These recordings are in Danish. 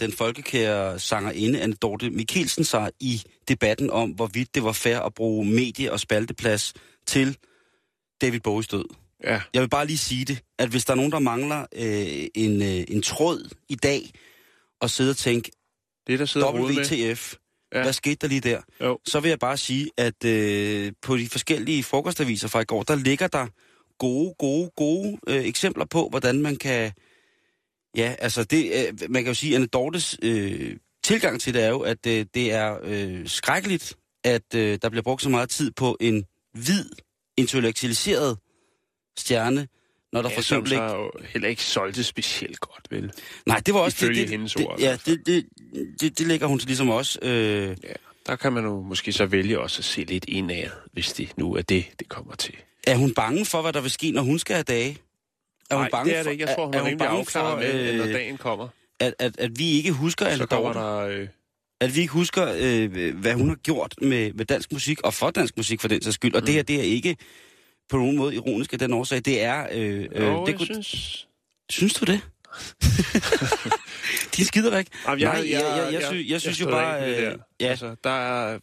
Den folkekære sangerinde Anne Dorte Mikkelsen sig i debatten om, hvorvidt det var fair at bruge medie- og spalteplads til David Bowies død. Ja. Jeg vil bare lige sige det, at hvis der er nogen, der mangler øh, en, øh, en tråd i dag, og sidde og tænke, Det, der sidder. WTF, ja. hvad skete der lige der? Jo. Så vil jeg bare sige, at øh, på de forskellige frokostaviser fra i går, der ligger der gode, gode, gode øh, eksempler på, hvordan man kan... Ja, altså det, øh, man kan jo sige, at Anne Dortes øh, tilgang til det er jo, at øh, det er øh, skrækkeligt, at øh, der bliver brugt så meget tid på en hvid, intellektualiseret stjerne, når der Ja, for eksempel ikke... jo heller ikke solgte specielt godt, vel? Nej, det var også Ifølge det, det, hendes det, ord, i Ja, det, det, det, det lægger hun til ligesom også. Øh, Ja. Der kan man jo måske så vælge også at se lidt indad, hvis det nu er det, det kommer til. Er hun bange for, hvad der vil ske, når hun skal have dage? Er hun Nej, bange det er det ikke. Jeg tror, hun er, er, rimelig bange afklaret med, at når øh, dagen kommer, at, at, at vi ikke husker Dorte? der... Øh, At vi ikke husker, øh, hvad hun har gjort med, med dansk musik, og for dansk musik for den sags skyld. Og mm. det her, det er ikke på nogen måde ironisk af den årsag. Det er... Øh, øh, jo, det jeg kunne- synes... Synes du det? De skider ikke. Jamen, Nej, jeg, jeg, jeg, synes, jeg synes jo støder bare... ikke ved det Øh, ja, Altså, der er...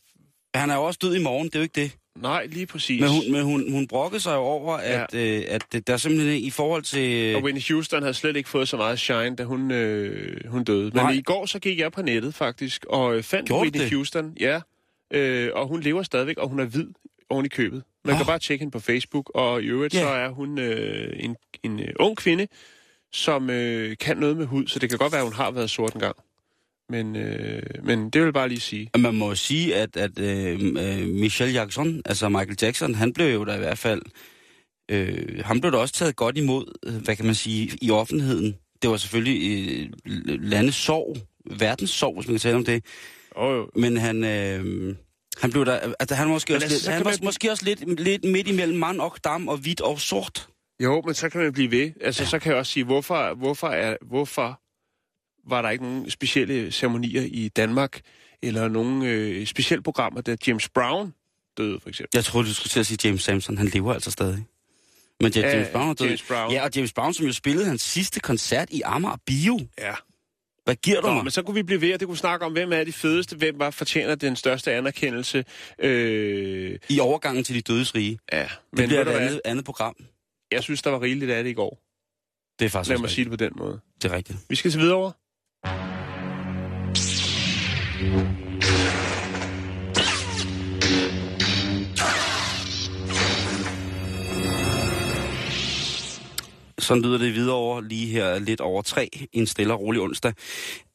han er jo også død i morgen, det er jo ikke det. Nej, lige præcis. Men hun, men hun, hun brokkede sig over, at, øh, at det- der simpelthen i forhold til... Og Whitney Houston havde slet ikke fået så meget shine, da hun, øh, hun døde. Men Nej. i går så gik jeg på nettet faktisk, og øh, fandt Gjorde Whitney det? Houston. Ja, øh, og hun lever stadigvæk, og hun er hvid oven i købet. Man Åh. kan bare tjekke hende på Facebook, og i øvrigt Ja. så er hun øh, en, en øh, ung kvinde, som øh, kan noget med hud, så det kan godt være, at hun har været sort en gang. Men, øh, men det vil jeg bare lige sige. Man må sige, at, at øh, øh, Michelle Jackson, altså Michael Jackson, han blev jo da i hvert fald... Øh, han blev da også taget godt imod, øh, hvad kan man sige, i offentligheden. Det var selvfølgelig øh, landets sorg, verdens sorg, hvis man kan tale om det. Oh, jo. Men han... Øh, han blev der, altså han var måske, Men også, altså, lidt, han var man- måske også lidt, lidt midt imellem mand og dam og hvidt og sort. Jo, men så kan man blive ved. Altså, ja. så kan jeg også sige, hvorfor, hvorfor, er, hvorfor var der ikke nogen specielle ceremonier i Danmark, eller nogen øh, specielle programmer, da James Brown døde, for eksempel? Jeg troede, du skulle til at sige James Samson. Han lever altså stadig. Men ja, Ja, James Brown er død. James Brown. Ja, og James Brown, som jo spillede hans sidste koncert i Amager Bio. Ja. Hvad giver du Nå, mig? men så kunne vi blive ved, og det kunne snakke om, hvem er de fedeste, hvem var fortjener den største anerkendelse. Øh, I overgangen til de dødes rige. ja, Det men bliver ved et andet, andet program. jeg synes, der var rigeligt af det i går. Det er faktisk Lad mig sige det på den måde. Det er rigtigt. Vi skal til videre. Sådan lyder det videre over lige her lidt over tre, en stille og rolig onsdag.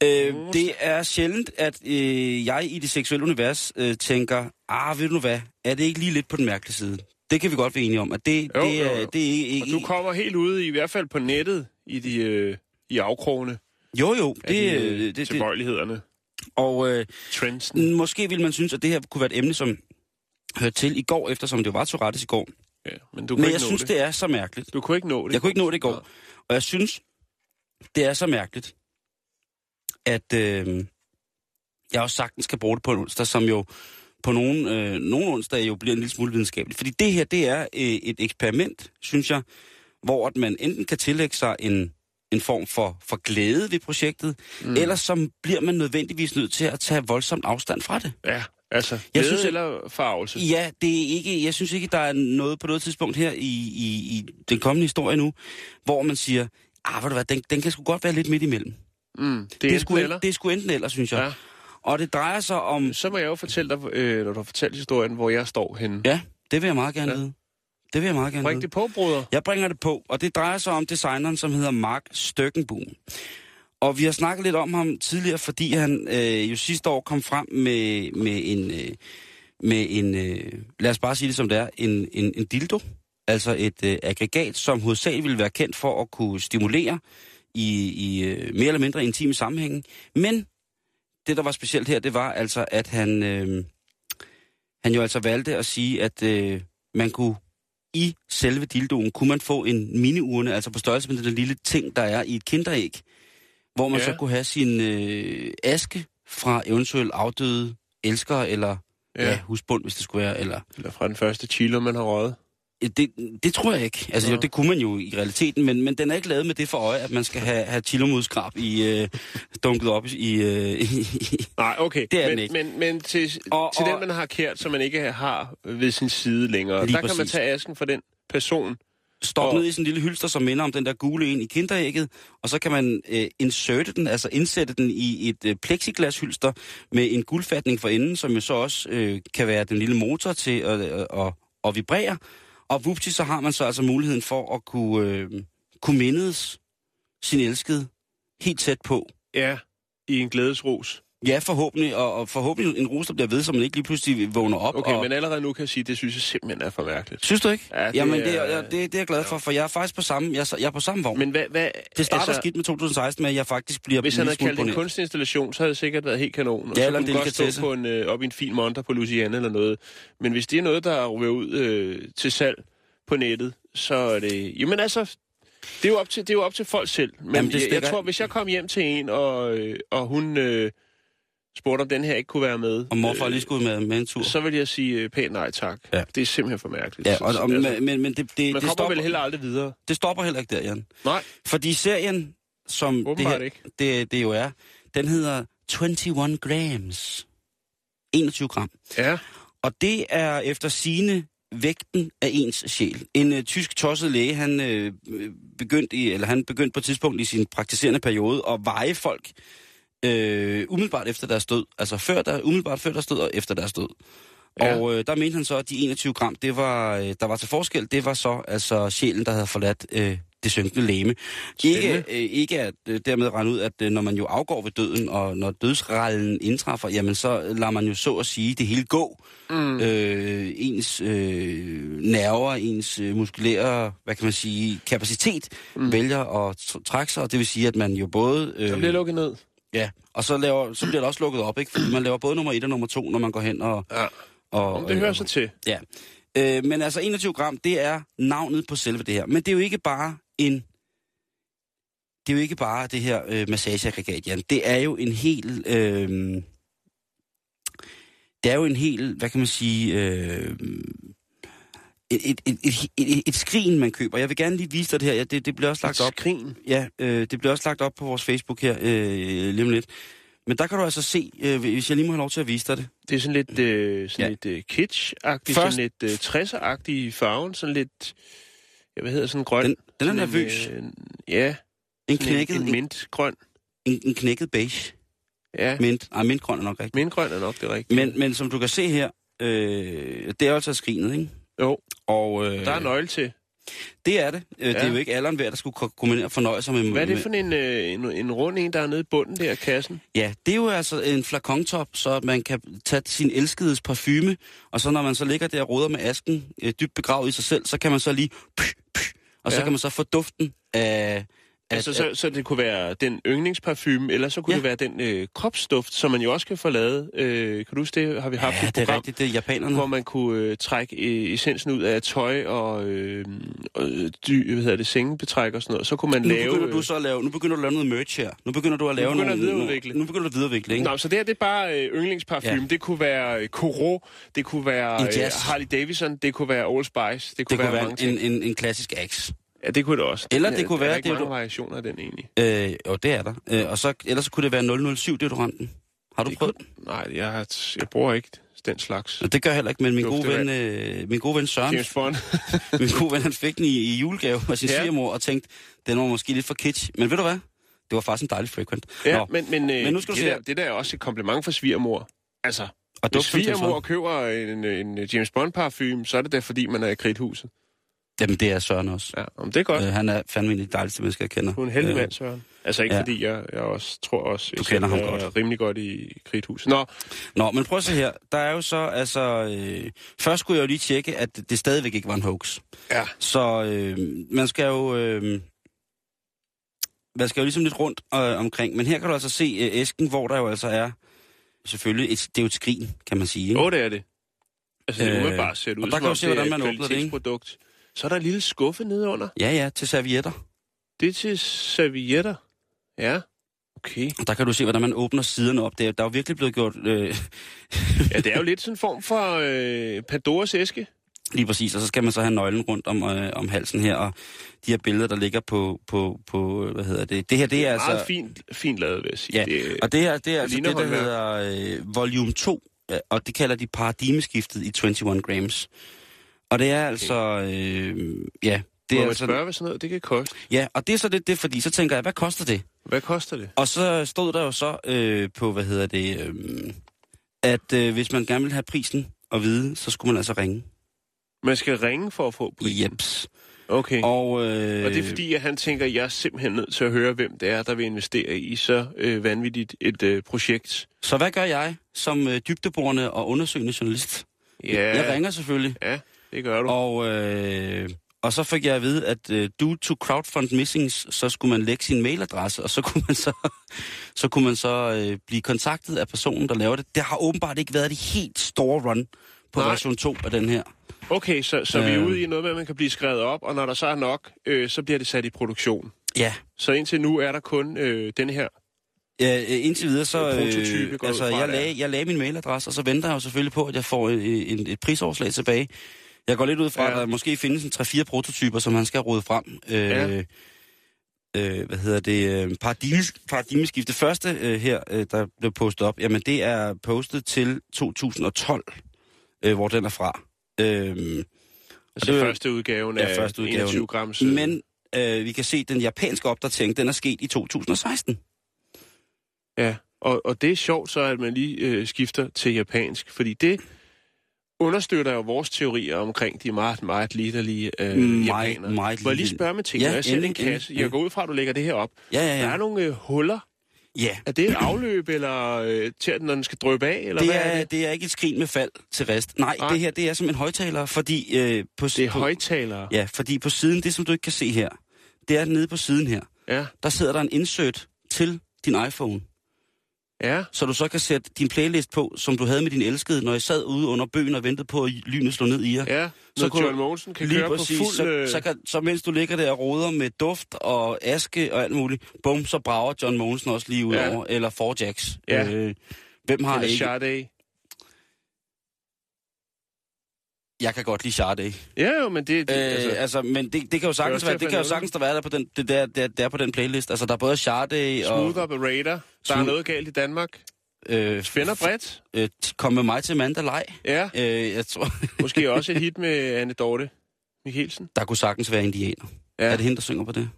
Øh, det er sjældent, at øh, jeg i det seksuelle univers øh, tænker, ah, ved du nu hvad, er det ikke lige lidt på den mærkelige side? Det kan vi godt være enige om, at det, Jo, det, jo, er, jo. det er ikke... Og du kommer helt ude, i hvert fald på nettet, i, de, øh, i afkrogene Jo, jo, af det, de, det, øh, det, det, tilbøjeligheder. Og øh, Trendsen. måske vil man synes, at det her kunne være et emne, som hørte til i går, eftersom det var Tourettes i går. Ja, men du kunne Men ikke jeg nå synes, det. det er så mærkeligt. Du kunne ikke nå det. Jeg kunne ikke nå det i går. Og jeg synes, det er så mærkeligt, at øh, jeg også sagtens skal bruge det på en onsdag, som jo på nogle, øh, nogle onsdage jo bliver en lille smule videnskabeligt. Fordi det her, det er øh, et eksperiment, synes jeg, hvor at man enten kan tillægge sig en, en form for, for glæde ved projektet, mm. eller så bliver man nødvendigvis nødt til at tage voldsomt afstand fra det. Ja, altså, Jeg synes, eller farvelse. Ja, det er ikke, jeg synes ikke, der er noget på noget tidspunkt her i, i, i den kommende historie nu, hvor man siger, ah, ved du hvad, den, den kan sgu godt være lidt midt imellem. Mm, det er, Det er, sgu, eller? det er sgu enten eller, synes jeg. Ja. Og det drejer sig om... Så må jeg jo fortælle dig, øh, når du har fortalt historien, hvor jeg står henne. Ja, det vil jeg meget gerne Ja. vide. Det vil jeg meget gerne Bring det på, bruder. Jeg bringer det på, og det drejer sig om designeren, som hedder Mark Støkkenboom. Og vi har snakket lidt om ham tidligere, fordi han øh, jo sidste år kom frem med, med en, øh, med en øh, lad os bare sige det som det er, en, en, en dildo. Altså et øh, aggregat, som hovedsageligt ville være kendt for at kunne stimulere i, i øh, mere eller mindre intime sammenhænge. Men det, der var specielt her, det var altså, at han, øh, han jo altså valgte at sige, at øh, man kunne i selve dildoen, kunne man få en miniurne, altså på størrelse med den lille ting, der er i et kinderæg, hvor man Ja. så kunne have sin øh, aske fra eventuelt afdøde elskere, eller. Ja. Ja, husbund, hvis det skulle være, eller... Eller fra den første chilo, man har røget. Det, det tror jeg ikke. Altså, jo, det kunne man jo i realiteten, men, men den er ikke lavet med det for øje, at man skal have, have chilomudsskrab i, øh, dunket op i, øh, i, Nej, okay. Det er men, den ikke. Men, men til, Og- til og- den, man har kært, som man ikke har ved sin side længere, der kan man præcis. tage asken for den person. stop Og- ned i sådan en lille hylster, som minder om den der gule en i kinderægget, og så kan man øh, inserte den, altså indsætte den i et øh, plexiglashylster med en guldfatning for enden, som jo så også øh, kan være den lille motor til at, øh, at, at vibrere. Og vupti, så har man så altså muligheden for at kunne, øh, kunne mindes sin elskede helt tæt på. Ja, i en glædesros. Ja, forhåbentlig, og, og forhåbentlig en rus, der bliver ved, så man ikke lige pludselig vågner op. Okay, og, men allerede nu kan jeg sige, at det synes jeg simpelthen er for mærkeligt. Synes du ikke? Ja, det Jamen, det, er- er, det, det er jeg glad for, for jeg er faktisk på samme, jeg, er- jeg er på samme vogn. Men hvad, hvad, Det starter altså, skidt med 2016 med, at jeg faktisk bliver Hvis han havde kaldt en kunstinstallation, så havde det sikkert været helt kanon. Og Ja, så eller en kunne godt stå på en, øh, op i en fin monter på Louisiana eller noget. Men hvis det er noget, der ryger ud øh, til salg på nettet, så er det... Jamen altså, det er jo op til, det er jo op til folk selv. Men Jamen, det jeg, jeg tror, hvis jeg kom hjem til en, og, øh, og hun øh, spurgte, om den her ikke kunne være med, Og morfar lige skulle med, med en tur. så vil jeg sige øh, pænt nej tak. Ja. Det er simpelthen for mærkeligt. Ja, og, og, altså, men, men, men det, det, man det, kommer stopper, vel heller aldrig videre. det stopper heller ikke der, Jan. Nej, Fordi serien, som det, her, ikke. det, det jo er, den hedder 21 grams. 21 gram. Ja, Og det er efter sine vægten af ens sjæl. En øh, tysk tosset læge, han, øh, begyndte i, eller han begyndte på et tidspunkt i sin praktiserende periode at veje folk øh, umiddelbart efter deres død. Altså før der, umiddelbart før deres død og efter deres død. Ja. Og øh, der mente han så, at de 21 gram, det var, øh, der var til forskel, det var så altså sjælen, der havde forladt øh, det synkende læme. Ikke, øh, ikke at øh, dermed regne ud, at øh, når man jo afgår ved døden, og når dødsrallen indtræffer, jamen så lader man jo så at sige det hele gå. mm. Øh, ens øh, nerver, ens øh, muskulære, hvad kan man sige, kapacitet mm. vælger at tr- trække sig, og det vil sige, at man jo både... Øh, så bliver lukket ned. Ja, og så, laver, så bliver det også lukket op, ikke? Fordi man laver både nummer 1 og nummer 2, når man går hen og... Ja. og det hører sig til. Ja. Øh, men altså 21 gram, det er navnet på selve det her. Men det er jo ikke bare en... Det er jo ikke bare det her øh, massageaggregat, Jan. Det er jo en helt... Øh, det er jo en helt, hvad kan man sige... Øh, et, et, et, et, et, et skrin, man køber. Jeg vil gerne lige vise dig det her. Ja, det, det bliver også lagt op. Skrin. Ja, øh, det bliver også lagt op på vores Facebook her øh, lige om lidt. Men der kan du altså se, øh, hvis jeg lige må have lov til at vise dig det. Det er sådan lidt, øh, sådan Ja. lidt øh, kitsch-agtigt, Først- sådan lidt øh, 60'er-agtig i farven, sådan lidt, ja, hvad hedder sådan grøn? Den, den er Sådan en, nervøs. Øh, ja, En knækket, en, en en, mintgrøn. en, en knækket beige. Ja, Mint. Ej, mintgrøn er nok rigtigt. mintgrøn er nok det rigtige. Men, men som du kan se her, øh, det er altså skrinet, ikke? Jo, Og øh, der er nøgle til. det er det. Øh, Det er Ja. jo ikke alderen værd, der skulle ko- kombinere fornøje sig med... Hvad er det for en, øh, en, en rund en, der er nede i bunden der af kassen? Ja, det er jo altså en flakontop, så man kan tage sin elskedes parfume, og så når man så ligger der og roder med asken øh, dybt begravet i sig selv, så kan man så lige... Py, py, og så Ja. kan man så få duften af... Altså, så, så det kunne være den yndlingsparfume, eller så kunne Ja. det være den øh, kropsduft, som man jo også kan få lavet. Øh, kan du huske det? Har vi haft Ja, et det er program, rigtigt, det er japanerne. hvor man kunne øh, trække øh, essensen ud af tøj og, øh, og dy, hvad hedder det, sengebetræk og sådan noget. Så kunne man Nu lave... begynder du øh, så at lave, nu begynder du at lave noget merch her. Nu begynder du at lave begynder nogle, at videreudvikle. Nu begynder du at videreudvikle, ikke? Nå, så det her det er bare øh, yndlingsparfume. Ja. Det kunne være øh, Coro, det kunne være En øh. Harley Davidson, det kunne være Old Spice, det kunne, Det kunne være, være mange en, ting. en, en klassisk axe. Ja, det kunne det også. Eller det er- kunne der være, Er ikke det mange du- variationer af den egentlig? Øh, jo, det er der. Øh, og så, ellers så kunne det være 007 deodoranten. Har du Det prøvet? kunne, nej, jeg, har, jeg bruger ikke den slags. den? Det gør jeg heller ikke, men min gode, ven, øh, min gode ven Søren, James Bond. min gode ven, han fik den i, i julegave af sin Ja. ja. svigermor, og tænkte, den var måske lidt for kitsch. Men ved du hvad? Det var faktisk en dejlig frequent. ja, Nå, men, men, øh, Men nu skal du det, se der, det der er også et kompliment for svigermor. Altså, og hvis svigermor køber en, en James Bond parfume, så er det da fordi, man er i kridthuset. Jamen, det er Søren også. Ja, om det er godt. Øh, han er fandme en af de dejligste mennesker, jeg kender. Du er en heldig Øh, mand, Søren. Altså ikke ja. fordi jeg, jeg også tror også, Du kender ham er godt. rimelig godt i kridthuset. Nå, Nå, men prøv at se her. Der er jo så, altså... Øh, først skulle jeg jo lige tjekke, at det stadigvæk ikke var en hoax. ja. Så øh, man skal jo... Øh, man skal jo ligesom lidt rundt øh, omkring. Men her kan du altså se øh, æsken, hvor der jo altså er... Selvfølgelig, et, det er jo et skrin, kan man sige. Ikke? Jo, det er det. Altså, det Øh, er umiddelbart ser det ud, og der kan du se, hvordan man åbner det, ikke? Så er der en lille skuffe nedenunder. Ja, ja, til servietter. Det er til servietter. Ja, okay. Og der kan du se, hvordan man åbner siderne op. Det er, der er jo virkelig blevet gjort... Øh, Ja, det er jo lidt sådan en form for øh, Pandoras æske. Lige præcis, og så skal man så have nøglen rundt om, øh, om halsen her, og de her billeder, der ligger på, på, på hvad hedder det? Det her, det er Meget altså... fint, fint lavet, vil jeg sige. Ja, det, og det her, det er altså det, der hedder øh, volume 2, øh, og det kalder de paradigmeskiftet i 21 grams. Og det er altså, øh, ja, det Må er man altså, spørge, hvad sådan noget det kan koste? ja, og det er så det, det, fordi så tænker jeg, hvad koster det? Hvad koster det? Og så stod der jo så øh, på, hvad hedder det, øh, at øh, hvis man gerne vil have prisen at vide, så skulle man altså ringe. Man skal ringe for at få prisen. Jeps. Okay. Og, øh, Og det er fordi, at han tænker, at jeg er simpelthen nødt til at høre, hvem det er, der vil investere i så øh, vanvittigt et øh, projekt. Så hvad gør jeg som øh, dybdeborende og undersøgende journalist? Ja, Jeg ringer selvfølgelig. ja det gør du. Og, øh, og så fik jeg at vide, at øh, due to crowdfund missings, så skulle man lægge sin mailadresse, og så kunne man så, så, kunne man så øh, blive kontaktet af personen, der laver det. Det har åbenbart ikke været det helt store run på Nej. version 2 af den her. Okay, så, så øh... vi er Øh. ude i noget med, at man kan blive skrevet op, og når der så er nok, øh, så bliver det sat i produktion. Ja, Så indtil nu er der kun øh, den her. Ja, øh, indtil videre så... En Øh, går altså, jeg, lagde, jeg lagde min mailadresse, og så venter jeg jo selvfølgelig på, at jeg får et, et, et prisoverslag tilbage. Jeg går lidt ud fra, Ja. at der måske findes en 3-4 prototyper, som man skal rode frem. Øh, Ja. øh, hvad hedder det? Øh, paradigmes, paradigmeskift. Det første øh, her, øh, der blev postet op, jamen det er postet til 2012, øh, hvor den er fra. Øh, Altså det- første udgaven ja, af første udgaven. 21 grams. øh, men øh, vi kan se, at den japanske opdatering, den er sket i 2016. Ja, og, og det er sjovt så, at man lige øh, skifter til japansk, fordi det understøtter jo vores teorier omkring de meget, meget liderlige øh, Meget, japanere. meget Må jeg lige spørge med ting? Ja, jeg ser en endelig, kasse. Jeg går ud fra, at du lægger det her op. Ja, ja, Der ja. er nogle øh, huller. Ja, Er det et afløb, eller øh, til, når den skal drøbe af, eller det hvad er, er det? det er ikke et skrin med fald til rest. Nej, Nej. det her det er som en højtaler, fordi øh, på, Det er på. Ja, fordi på siden, det som du ikke kan se her, det er nede på siden her. Ja. Der sidder der en insert til din iPhone, Ja. så du så kan sætte din playlist på, som du havde med din elskede, når I sad ude under bøgen og ventede på, at lynet slog ned i jer. Ja. Så kunne John Mogensen kan køre præcis, på fuld... så, øh, så, kan, så mens du ligger der og roder med duft og aske og alt muligt, bum, så brager John Mogensen også lige ud Ja. over, eller Four Jacks. Ja. Øh, hvem har eller ikke? Sade. Jeg kan godt lide Sade. Ja, jo, men det... det Øh, altså, altså, men det, det kan jo sagtens også være, det kan jo sagtens der være der på den, det der, der, der på den playlist. Altså, der er både Sade og Smooth Operator. Der er noget galt i Danmark. øh, Svend bredt. øh, kom med mig til Mandalay. Ja. Øh, jeg tror, Måske også et hit med Anne Dorte Mikkelsen. der kunne sagtens være indianer. Ja, Er det hende, der synger på det?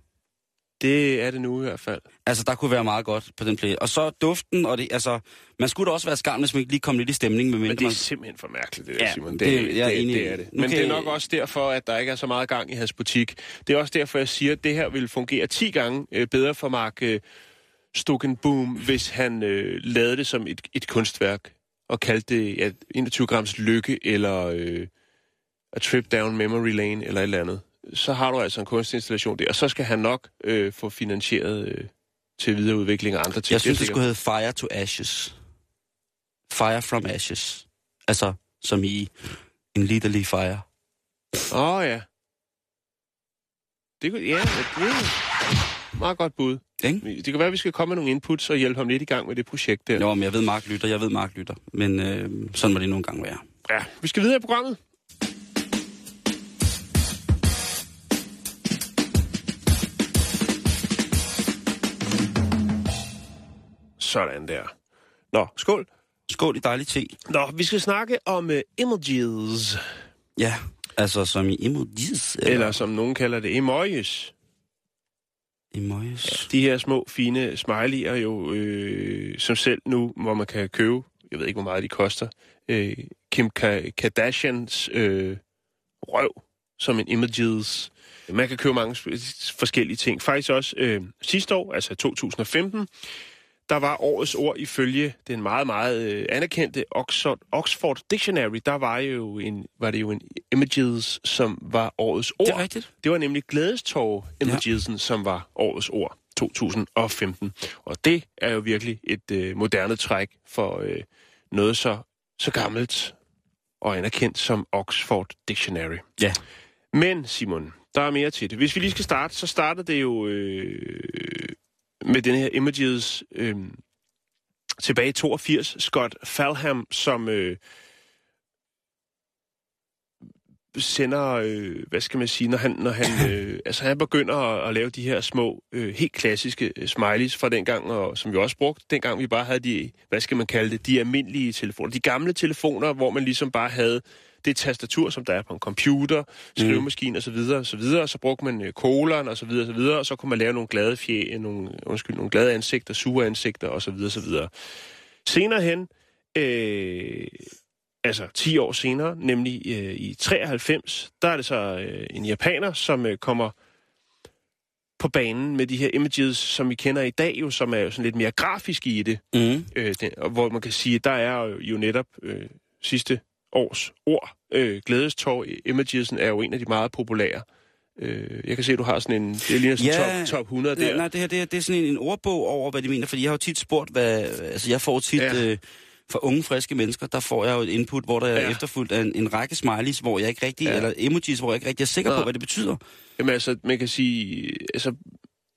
Det er det nu i hvert fald. Altså, der kunne være meget godt på den playlist. Og så duften, og det, altså, man skulle da også være skam, hvis man ikke lige kom lidt i stemning med Men det er man... simpelthen for mærkeligt, det der, Ja, Simon. det- Det, det, jeg er det, enig det er det. Men kan det er nok også derfor, at der ikke er så meget gang i hans butik. Det er også derfor, jeg siger, at det her vil fungere 10 gange øh, bedre for Mark øh, Stukenboom, hvis han øh, lavede det som et, et kunstværk og kaldte det ja, 21 grams lykke eller øh, A Trip Down Memory Lane eller et eller andet. Så har du altså en kunstinstallation der, og så skal han nok øh, få finansieret øh, til videreudvikling af andre ting. Jeg synes, det skulle hedde Fire to Ashes. Fire from Ashes. Altså, som i en liderlig fire. Åh oh, ja. Det kunne, ja, det er meget godt bud. Ikke? Det kan være, at vi skal komme med nogle inputs og hjælpe ham lidt i gang med det projekt der. Jo, men jeg ved, Mark lytter. Jeg ved, Mark lytter. Men øh, sådan må det nogle gange være. Ja, vi skal videre i programmet. Sådan der. Nå, skål. Skål i dejlig te. Nå, vi skal snakke om uh, emojis, Ja, altså som i emojis. eller, eller som nogen kalder det, emojis. Emojis. De her små, fine smiley'er jo, øh, som selv nu, hvor man kan købe, jeg ved ikke, hvor meget de koster, øh, Kim Ka- Kardashians øh, røv som en images. Man kan købe mange forskellige ting. Faktisk også øh, sidste år, altså 2015, der var årets ord ifølge den meget, meget øh, anerkendte Oxford, Oxford Dictionary. Der var, jo en, var det jo en images, som var årets ord. Det er rigtigt. Det var nemlig glædestår emojisen, ja. som var årets ord 2015. Og det er jo virkelig et øh, moderne træk for øh, noget så, så gammelt og anerkendt som Oxford Dictionary. Ja. Men Simon, der er mere til det. Hvis vi lige skal starte, så starter det jo øh, med den her images øh, tilbage i 82. Scott Falham, som øh, sender, øh, hvad skal man sige, når han, når han, øh, altså han begynder at, at lave de her små, øh, helt klassiske øh, smileys fra dengang, og som vi også brugte, dengang vi bare havde de, hvad skal man kalde det, de almindelige telefoner. De gamle telefoner, hvor man ligesom bare havde det tastatur, som der er på en computer, skrivemaskine osv., og så videre, og så brugte man øh, og så videre, og så videre, og så kunne man lave nogle glade fje, nogle, undskyld, nogle glade ansigter, sure ansigter og så videre, og så videre. Senere hen, øh, altså 10 år senere, nemlig øh, i 93, der er det så øh, en japaner, som øh, kommer på banen med de her images, som vi kender i dag, jo, som er jo sådan lidt mere grafiske i det. Mm. Øh, den, og hvor man kan sige, at der er jo, jo netop øh, sidste års ord. Øh, glædestår imagesen er jo en af de meget populære. Øh, jeg kan se, at du har sådan en... Det ligner sådan Ja. top, top 100 der. Nej, nej, det her det er, det er sådan en, en ordbog over, hvad de mener, fordi jeg har jo tit spurgt, hvad... Altså, jeg får tit... Ja. Øh, for unge, friske mennesker, der får jeg jo et input, hvor der er Ja. efterfulgt af en, en række smileys, hvor jeg ikke rigtig, ja. eller emojis, hvor jeg ikke rigtig er sikker Nå. på, hvad det betyder. Jamen altså, man kan sige... Altså,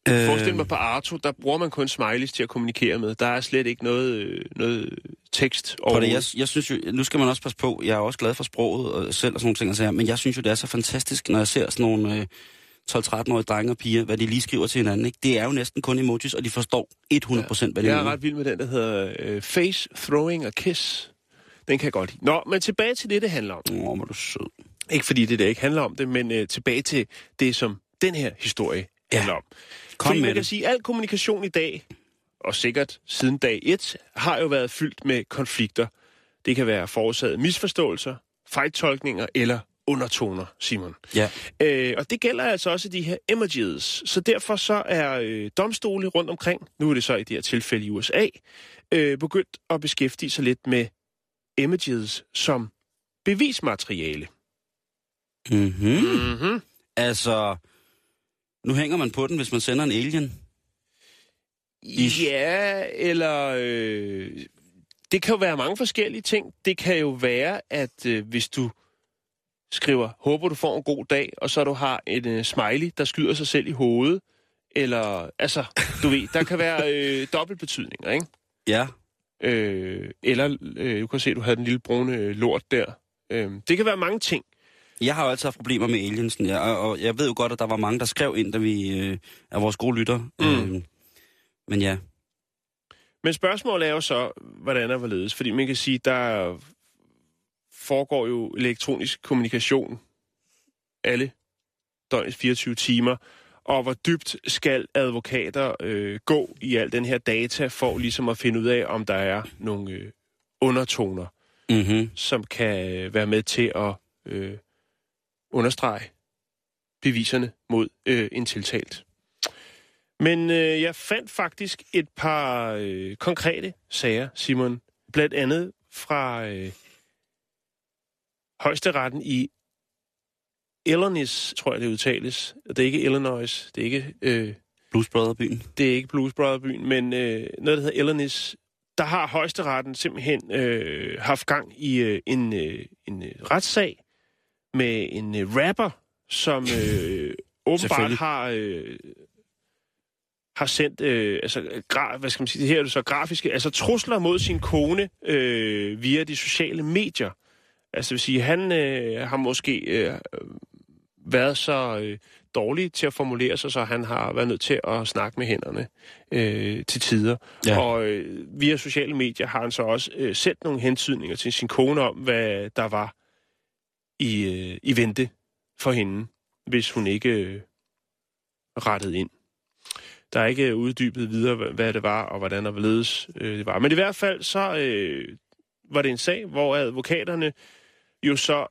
Øh, Forestil mig på Arto, der bruger man kun smileys til at kommunikere med. Der er slet ikke noget, øh, noget tekst På det, jeg, jeg synes jo, nu skal man også passe på, jeg er også glad for sproget og selv og sådan nogle ting, altså, men jeg synes jo, det er så fantastisk, når jeg ser sådan nogle øh, 12-13-årige drenge og piger, hvad de lige skriver til hinanden. Ikke? Det er jo næsten kun emojis, og de forstår 100% hvad de Jeg er mener. ret vild med den, der hedder øh, Face Throwing a Kiss. Den kan jeg godt lide. Nå, men tilbage til det, det handler om. Åh, hvor er du sød. Ikke fordi det der ikke handler om det, men øh, tilbage til det, som den her historie Ja. handler om. Kom fordi med man kan det. sige, at al kommunikation i dag, og sikkert siden dag 1, har jo været fyldt med konflikter. Det kan være forårsaget misforståelser, fejltolkninger eller undertoner, Simon. Ja. Øh, og det gælder altså også de her emojis. Så derfor så er øh, domstole rundt omkring, nu er det så i det her tilfælde i USA, øh, begyndt at beskæftige sig lidt med emojis som bevismateriale. Mm-hmm. Mm-hmm. Altså, nu hænger man på den, hvis man sender en alien. Ish. Ja, eller... Øh, det kan jo være mange forskellige ting. Det kan jo være, at øh, hvis du skriver, håber du får en god dag, og så du har en øh, smiley, der skyder sig selv i hovedet, eller, altså, du ved, der kan være øh, dobbeltbetydninger, ikke? Ja. Øh, eller, øh, du kan se, du havde den lille brune øh, lort der. Øh, det kan være mange ting. Jeg har jo altid haft problemer med aliensen, ja, og, og jeg ved jo godt, at der var mange, der skrev ind, da vi øh, er vores gode lytter. Mm. Øh, men ja, Men spørgsmålet er jo så, hvordan er hvorledes? Fordi man kan sige, der foregår jo elektronisk kommunikation alle døgnets 24 timer. Og hvor dybt skal advokater øh, gå i al den her data for ligesom at finde ud af, om der er nogle øh, undertoner, mm-hmm. som kan øh, være med til at øh, understrege beviserne mod øh, en tiltalt. Men øh, jeg fandt faktisk et par øh, konkrete sager, Simon. Blandt andet fra øh, højesteretten i Illinois, tror jeg det udtales. Det er ikke Illinois, det er ikke, øh, Blues Brother byen. det er ikke Blues Brother byen, men øh, noget, der hedder Illinois. Der har højesteretten simpelthen øh, haft gang i øh, en, øh, en øh, retssag med en øh, rapper, som øh, åbenbart har... Øh, har sendt, øh, altså, gra, hvad skal man sige, det her er det så grafiske, altså trusler mod sin kone øh, via de sociale medier. Altså det vil sige, han øh, har måske øh, været så øh, dårlig til at formulere sig, så han har været nødt til at snakke med hænderne øh, til tider. Ja. Og øh, via sociale medier har han så også øh, sendt nogle hentydninger til sin kone om, hvad der var i, øh, i vente for hende, hvis hun ikke øh, rettede ind. Der er ikke øh, uddybet videre, hvad- det var, og hvordan og hvorledes øh, det var. Men i hvert fald så øh, var det en sag, hvor advokaterne jo så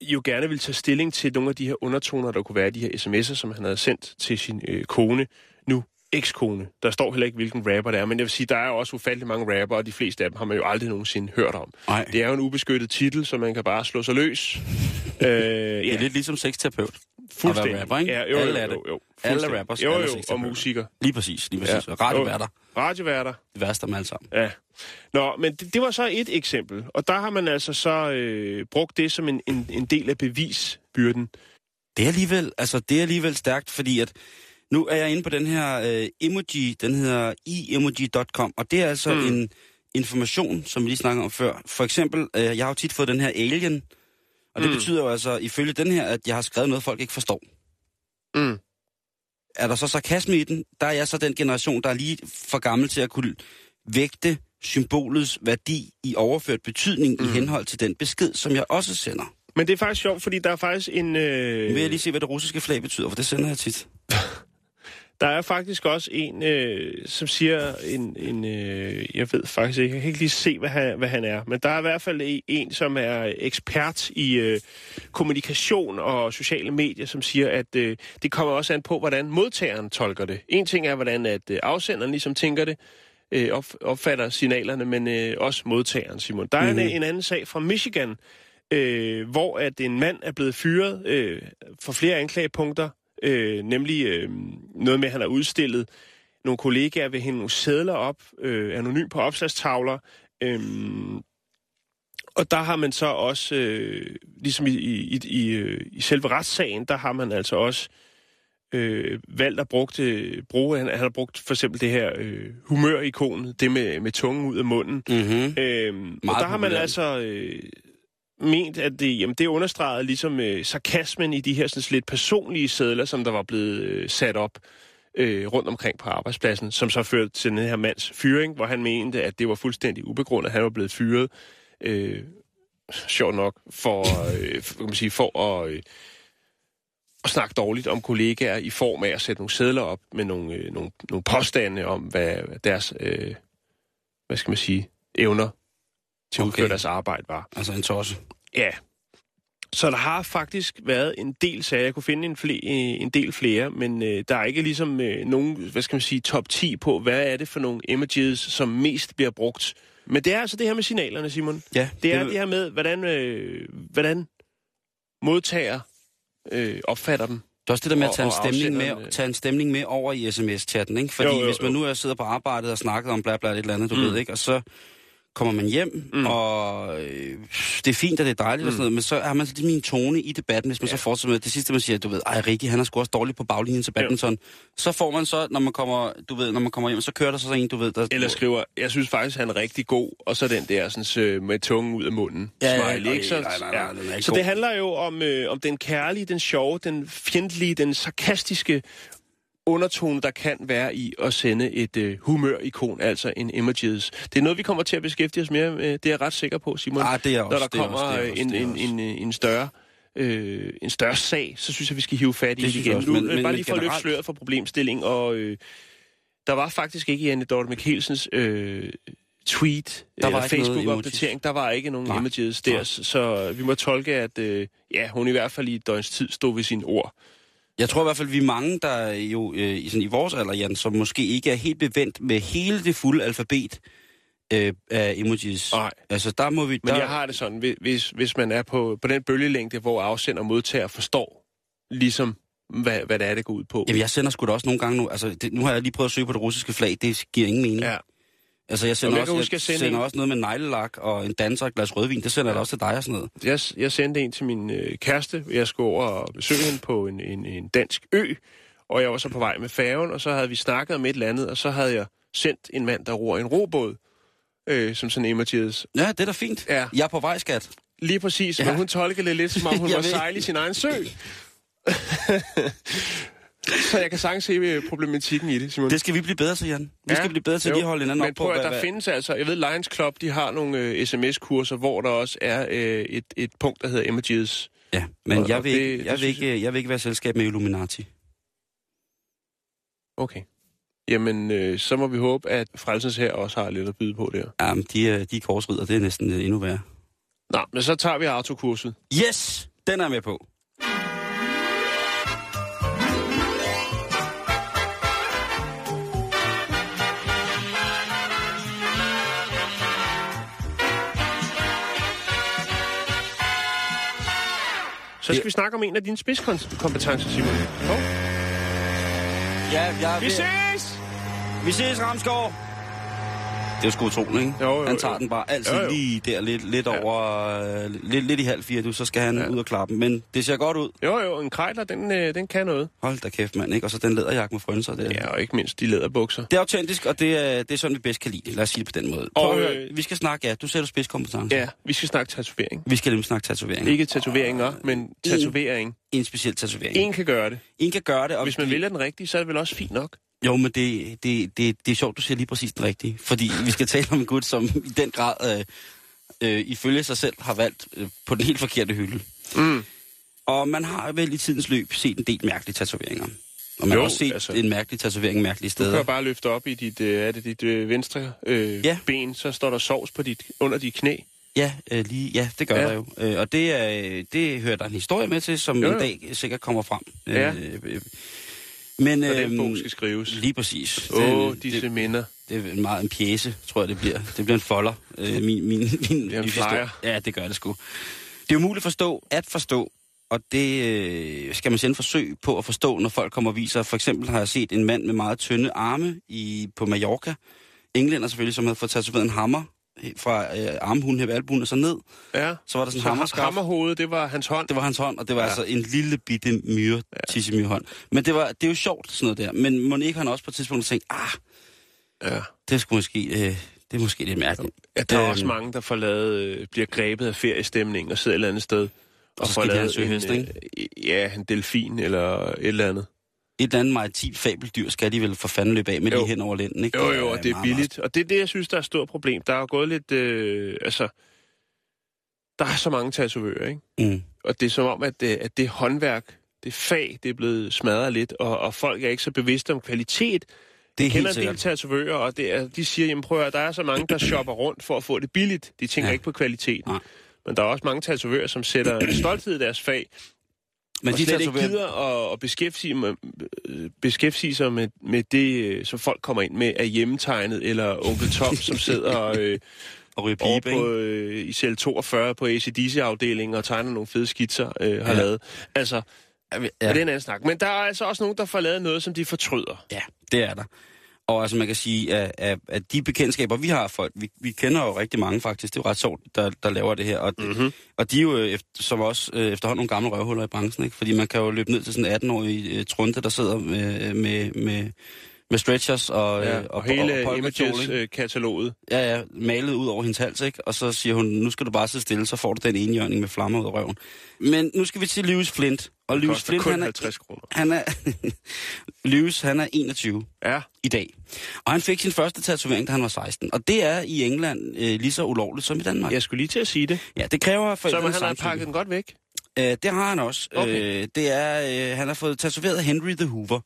jo gerne vil tage stilling til nogle af de her undertoner, der kunne være i de her sms'er, som han havde sendt til sin øh, kone, nu ekskone. Der står heller ikke, hvilken rapper det er, men jeg vil sige, der er jo også ufattelig mange rapper, og de fleste af dem har man jo aldrig nogensinde hørt om. Nej. Det er jo en ubeskyttet titel, så man kan bare slå sig løs. øh, ja, Det er lidt ligesom sexterapeut. fuldstændig. at rapper, ikke? Ja, jo, jo, Alle er jo, det. jo, Alle fuldstændig. rappers, Jo, alle jo, og sexterapeuter. musiker. Lige præcis, lige præcis. Ja. Radioværter. Radioværter. Det værste dem alle sammen. Ja. Nå, men det, det var så et eksempel. Og der har man altså så øh, brugt det som en, en, en del af bevisbyrden. Det er alligevel, altså det er alligevel stærkt, fordi at nu er jeg inde på den her øh, emoji, den hedder iemoji.com, og det er altså Mm. en information, som vi lige snakkede om før. For eksempel, øh, jeg har jo tit fået den her alien, og det Mm. mm. betyder jo altså ifølge den her, at jeg har skrevet noget, folk ikke forstår. Mm. Er der så sarkasme i den? Der er jeg så den generation, der er lige for gammel til at kunne vægte symbolets værdi i overført betydning mm. i henhold til den besked, som jeg også sender. Men det er faktisk sjovt, fordi der er faktisk en... Øh, Nu vil jeg lige se, hvad det russiske flag betyder, for det sender jeg tit. Der er faktisk også en, øh, som siger en... en øh, jeg ved faktisk ikke, jeg kan ikke lige se, hvad han, hvad han er. Men der er i hvert fald en- som er ekspert i øh, kommunikation og sociale medier, som siger, at øh, det kommer også an på, hvordan modtageren tolker det. En ting er, hvordan at øh, afsenderen ligesom tænker det, øh, op, opfatter signalerne, men øh, også modtageren, Simon. Der er mm-hmm. en, Mhm. en anden sag fra Michigan, øh, hvor at en mand er blevet fyret øh, for flere anklagepunkter, øh, nemlig øh, noget med, at han har udstillet nogle kollegaer ved hende nogle sædler op, øh, anonym på opslagstavler, øh, og der har man så også, øh, ligesom i, i, i, øh, i selve retssagen, der har man altså også øh, valgt at bruge, det, bruge han, han har brugt for eksempel det her øh, humørikon, det med, med tungen ud af munden, Mm-hmm. Øhm, og der har man altså øh, ment, at det, jamen, det understregede ligesom øh, sarkasmen i de her sådan, lidt personlige sædler, som der var blevet øh, sat op øh, rundt omkring på arbejdspladsen, som så førte til den her mands fyring, hvor han mente, at det var fuldstændig ubegrundet, at han var blevet fyret. Øh, sjovt nok, for, øh, for, kan man sige, for at, øh, at snakke dårligt om kollegaer i form af at sætte nogle sædler op med nogle, øh, nogle, nogle påstande om, hvad deres, øh, hvad skal man sige, evner til at Okay. udføre deres arbejde var. Altså en tosse. Ja. Så der har faktisk været en del sager. Jeg kunne finde en, fle, øh, en del flere, men øh, der er ikke ligesom øh, nogen, hvad skal man sige, top 10 på, hvad er det for nogle images, som mest bliver brugt. Men det er altså det her med signalerne, Simon. Ja, Det er det her med, hvordan, øh, hvordan modtager øh, opfatter dem. Det er også det der med at tage en, stemning med, øh. tage en stemning med over i sms-chatten, ikke? Fordi Jo, jo, hvis man jo. nu er sidder på arbejdet og snakker om bla bla et eller andet, du mm. ved, ikke? Og så kommer man hjem, Mm. mm. og øh, det er fint, og det er dejligt mm. og sådan noget, men så har man så en tone i debatten, hvis man Ja. ja. så fortsætter med det sidste, man siger, du ved, ej Rikke, han er sgu også dårlig på baglinjen til badminton. Så får man så, når man kommer, du ved, når man kommer hjem, så kører der så en, du ved, der... Eller skriver, jeg synes faktisk, han er rigtig god, og så den der sådan, øh, med tungen ud af munden. Ja, ja, smiley, nej, ikke? Så, nej, nej, nej, er ikke så det handler jo om, øh, om den kærlige, den sjove, den fjendtlige, den sarkastiske undertone, der kan være i at sende et øh, humørikon, altså en images. Det er noget, vi kommer til at beskæftige os mere med, det er jeg ret sikker på, Simon. Ah, det er også, Når der det er kommer også, det er øh, også, en, det er en, også. en, øh, en større øh, en større sag, så synes jeg, vi skal hive fat i Det igen. også, Nu, men- øh, men- bare lige for at løfte sløret for problemstilling, og øh, der var faktisk ikke i Anne Dorte Mikkelsens øh, tweet Der eller var noget Facebook-opdatering, der var ikke nogen Nej. images der, Nej. så vi må tolke, at øh, ja, hun i hvert fald i et døgns tid stod ved sine ord. Jeg tror i hvert fald, vi er mange, der er jo øh, i, sådan, i vores alder, Jan, som måske ikke er helt bevendt med hele det fulde alfabet øh, af emojis. Nej. Altså, der må vi... Men der, jeg har det sådan, hvis- hvis, hvis man er på, på den bølgelængde, hvor afsender og modtager forstår, ligesom hvad, hvad det er, det går ud på. Jamen, jeg sender sgu da også nogle gange nu... Altså, det, nu har jeg lige prøvet at søge på det russiske flag. Det giver ingen mening. Ja. Altså, jeg sender, jeg også, huske, jeg sendte sender en- også noget med neglelak og en danser og et glas rødvin. Det sender jeg da også til dig og sådan noget. Jeg, jeg sendte en til min øh, kæreste. Jeg skulle over og besøge hende på en, en, en dansk ø, og jeg var så på vej med færgen, og så havde vi snakket om et eller andet, og så havde jeg sendt en mand, der ror en robåd, øh, som sådan images. Ja, det er da fint. Ja. Jeg er på vej, skat. Lige præcis, ja. Ja. men hun tolkede det lidt, som om hun var ved. sejle i sin egen sø. så jeg kan sagtens se øh, problematikken i det, Simon. Det skal vi blive bedre til, Jan. Vi Ja, skal blive bedre til jo. lige at holde hinanden Men op på, prøv at der hvad, findes altså, jeg ved, Lions Club, de har nogle øh, sms-kurser, hvor der også er øh, et, et punkt, der hedder images. Ja, men Og- jeg og vil, det- ikke, det jeg, vil ikke, jeg vil ikke være selskab med Illuminati. Okay. Jamen, øh, så må vi håbe, at Frelsens her også har lidt at byde på der. Jamen, de er, de er korsridder. Det er næsten øh, endnu værre. Nå, men så tager vi autokurset. Yes! Den er jeg med på. Så skal vi snakke om en af dine spidskompetencer, Simon. Oh. Ja, jeg Vi ses! Vi ses, Ramsgaard! Det er sgu utroligt, ikke? Jo, jo, han tager jo. den bare altid Jo, jo. lige der, lidt, lidt Ja. over, øh, lidt, lidt i halv fire, du, så skal han Ja. ud og klappe. Men det ser godt ud. Jo, jo, en krejler, den, øh, den kan noget. Hold da kæft, mand, ikke? Og så den læderjakke med frønser. Det, Ja, og ikke mindst de læderbukser. det er autentisk, og det er, det er sådan, vi bedst kan lide det. Lad os sige det på den måde. Og, Prøv øh, vi skal snakke, ja, du sætter spidskompetence. Ja, vi skal snakke tatovering. Vi skal nemlig snakke tatovering. Ikke tatoveringer, men tatovering. En speciel tatovering. En kan gøre det. En kan gøre det, og Hvis man vi- vælger den rigtige, så er det vel også fint nok. Jo, men det, det, det, det er sjovt, du siger lige præcis det rigtige. Fordi vi skal tale om en gut, som i den grad, øh, øh, ifølge sig selv, har valgt øh, på den helt forkerte hylde. Mm. Og man har vel i tidens løb set en del mærkelige tatoveringer. Og man Jo, har også set altså. en mærkelig tatovering mærkelige Du kan steder. bare løfte op i dit, øh, er det dit øh, venstre øh, Ja. ben, så står der sovs på dit, under dit knæ. Ja, øh, lige, ja, det gør Ja. der jo. Øh, og det, er, det hører der en historie med til, som jo, jo. en dag sikkert kommer frem. Ja. Øh, øh, men, den øhm, bog skal skrives. Lige præcis. Åh, oh, det, disse det, minder. det er meget en pjæse, tror jeg, det bliver. Det bliver en folder. Øh, min, min, min, Det er en flyer. Ja, det gør det sgu. Det er umuligt at forstå, at forstå, og det øh, skal man sende forsøg på at forstå, når folk kommer og viser. For eksempel har jeg set en mand med meget tynde arme i, på Mallorca. Englænder selvfølgelig, som havde fået tatoveret en hammer fra øh, her ved albuen og så ned. Ja. Så var der sådan en Så hammerskab. hammerhovedet, det var hans hånd. Det var hans hånd, og det var Ja. altså en lille bitte myre, ja. hånd. Men det, var, det er jo sjovt, sådan noget der. Men må ikke han også på et tidspunkt tænkt, ah, Ja. det sgu måske, øh, det er måske lidt mærkeligt. ja der er Øhm, også mange, der får lavet, øh, bliver grebet af feriestemning og sidder et eller andet sted. Og, så får lavet en, øh, ja, en delfin eller et eller andet. Et eller andet maritimt fabeldyr skal de vel for fanden løbe af med Jo. lige hen over lænden, ikke? Jo, jo, og det er meget, billigt. Og det er det, jeg synes, der er et stort problem. Der er jo gået lidt, øh, altså, der er så mange tatovører, ikke? Meget, mm. Og det er som om, at det, at det håndværk, det fag, det er blevet smadret lidt, og, og folk er ikke så bevidste om kvalitet. Det er Jeg kender helt en del tatovører, og det er, de siger, jamen prøv at der er så mange, der shopper rundt for at få det billigt. De tænker ja. Ikke på kvaliteten. Nej. Men der er også mange tatovører, som sætter stolthed i deres fag, Men og de slet ikke gider at, at beskæftige, med, beskæftige sig med, med det, som folk kommer ind med, af hjemmetegnet, eller onkel Tom, som sidder øh, og ryge over pibe, på, øh, i cell 42 på ACDC-afdelingen og tegner nogle fede skitser, øh, har Ja. lavet. Altså, ja. det er en anden snak. Men der er altså også nogen, der får lavet noget, som de fortryder. ja, det er der. Og altså man kan sige, at, at, at de bekendtskaber, vi har folk, vi, vi kender jo rigtig mange faktisk, det er jo ret sjovt, der, der laver det her. Og, Mm-hmm. og de er jo øh, efter, som også øh, efterhånden nogle gamle røvhuller i branchen, ikke? Fordi man kan jo løbe ned til sådan en 18-årig øh, trunte, der sidder med, med, med, med stretchers og, Ja, øh, og, og hele og? Images-kataloget. Ja, ja, malet ud over hendes hals, ikke? Og så siger hun, nu skal du bare sidde stille, så får du den enhjørning med flammer ud af røven. Men nu skal vi til Lewis Flint. Og Lewis Flint, kun han er, 50 kroner. han er, Lewis, han er 21 Ja, i dag. Og han fik sin første tatovering, da han var 16. Og det er i England øh, lige så ulovligt som i Danmark. jeg skulle lige til at sige det. Ja, det kræver Så forældrenes man, han har pakket den godt væk. Øh, det har han også. Okay. Øh, det er, øh, han har fået tatoveret Henry the Hoover.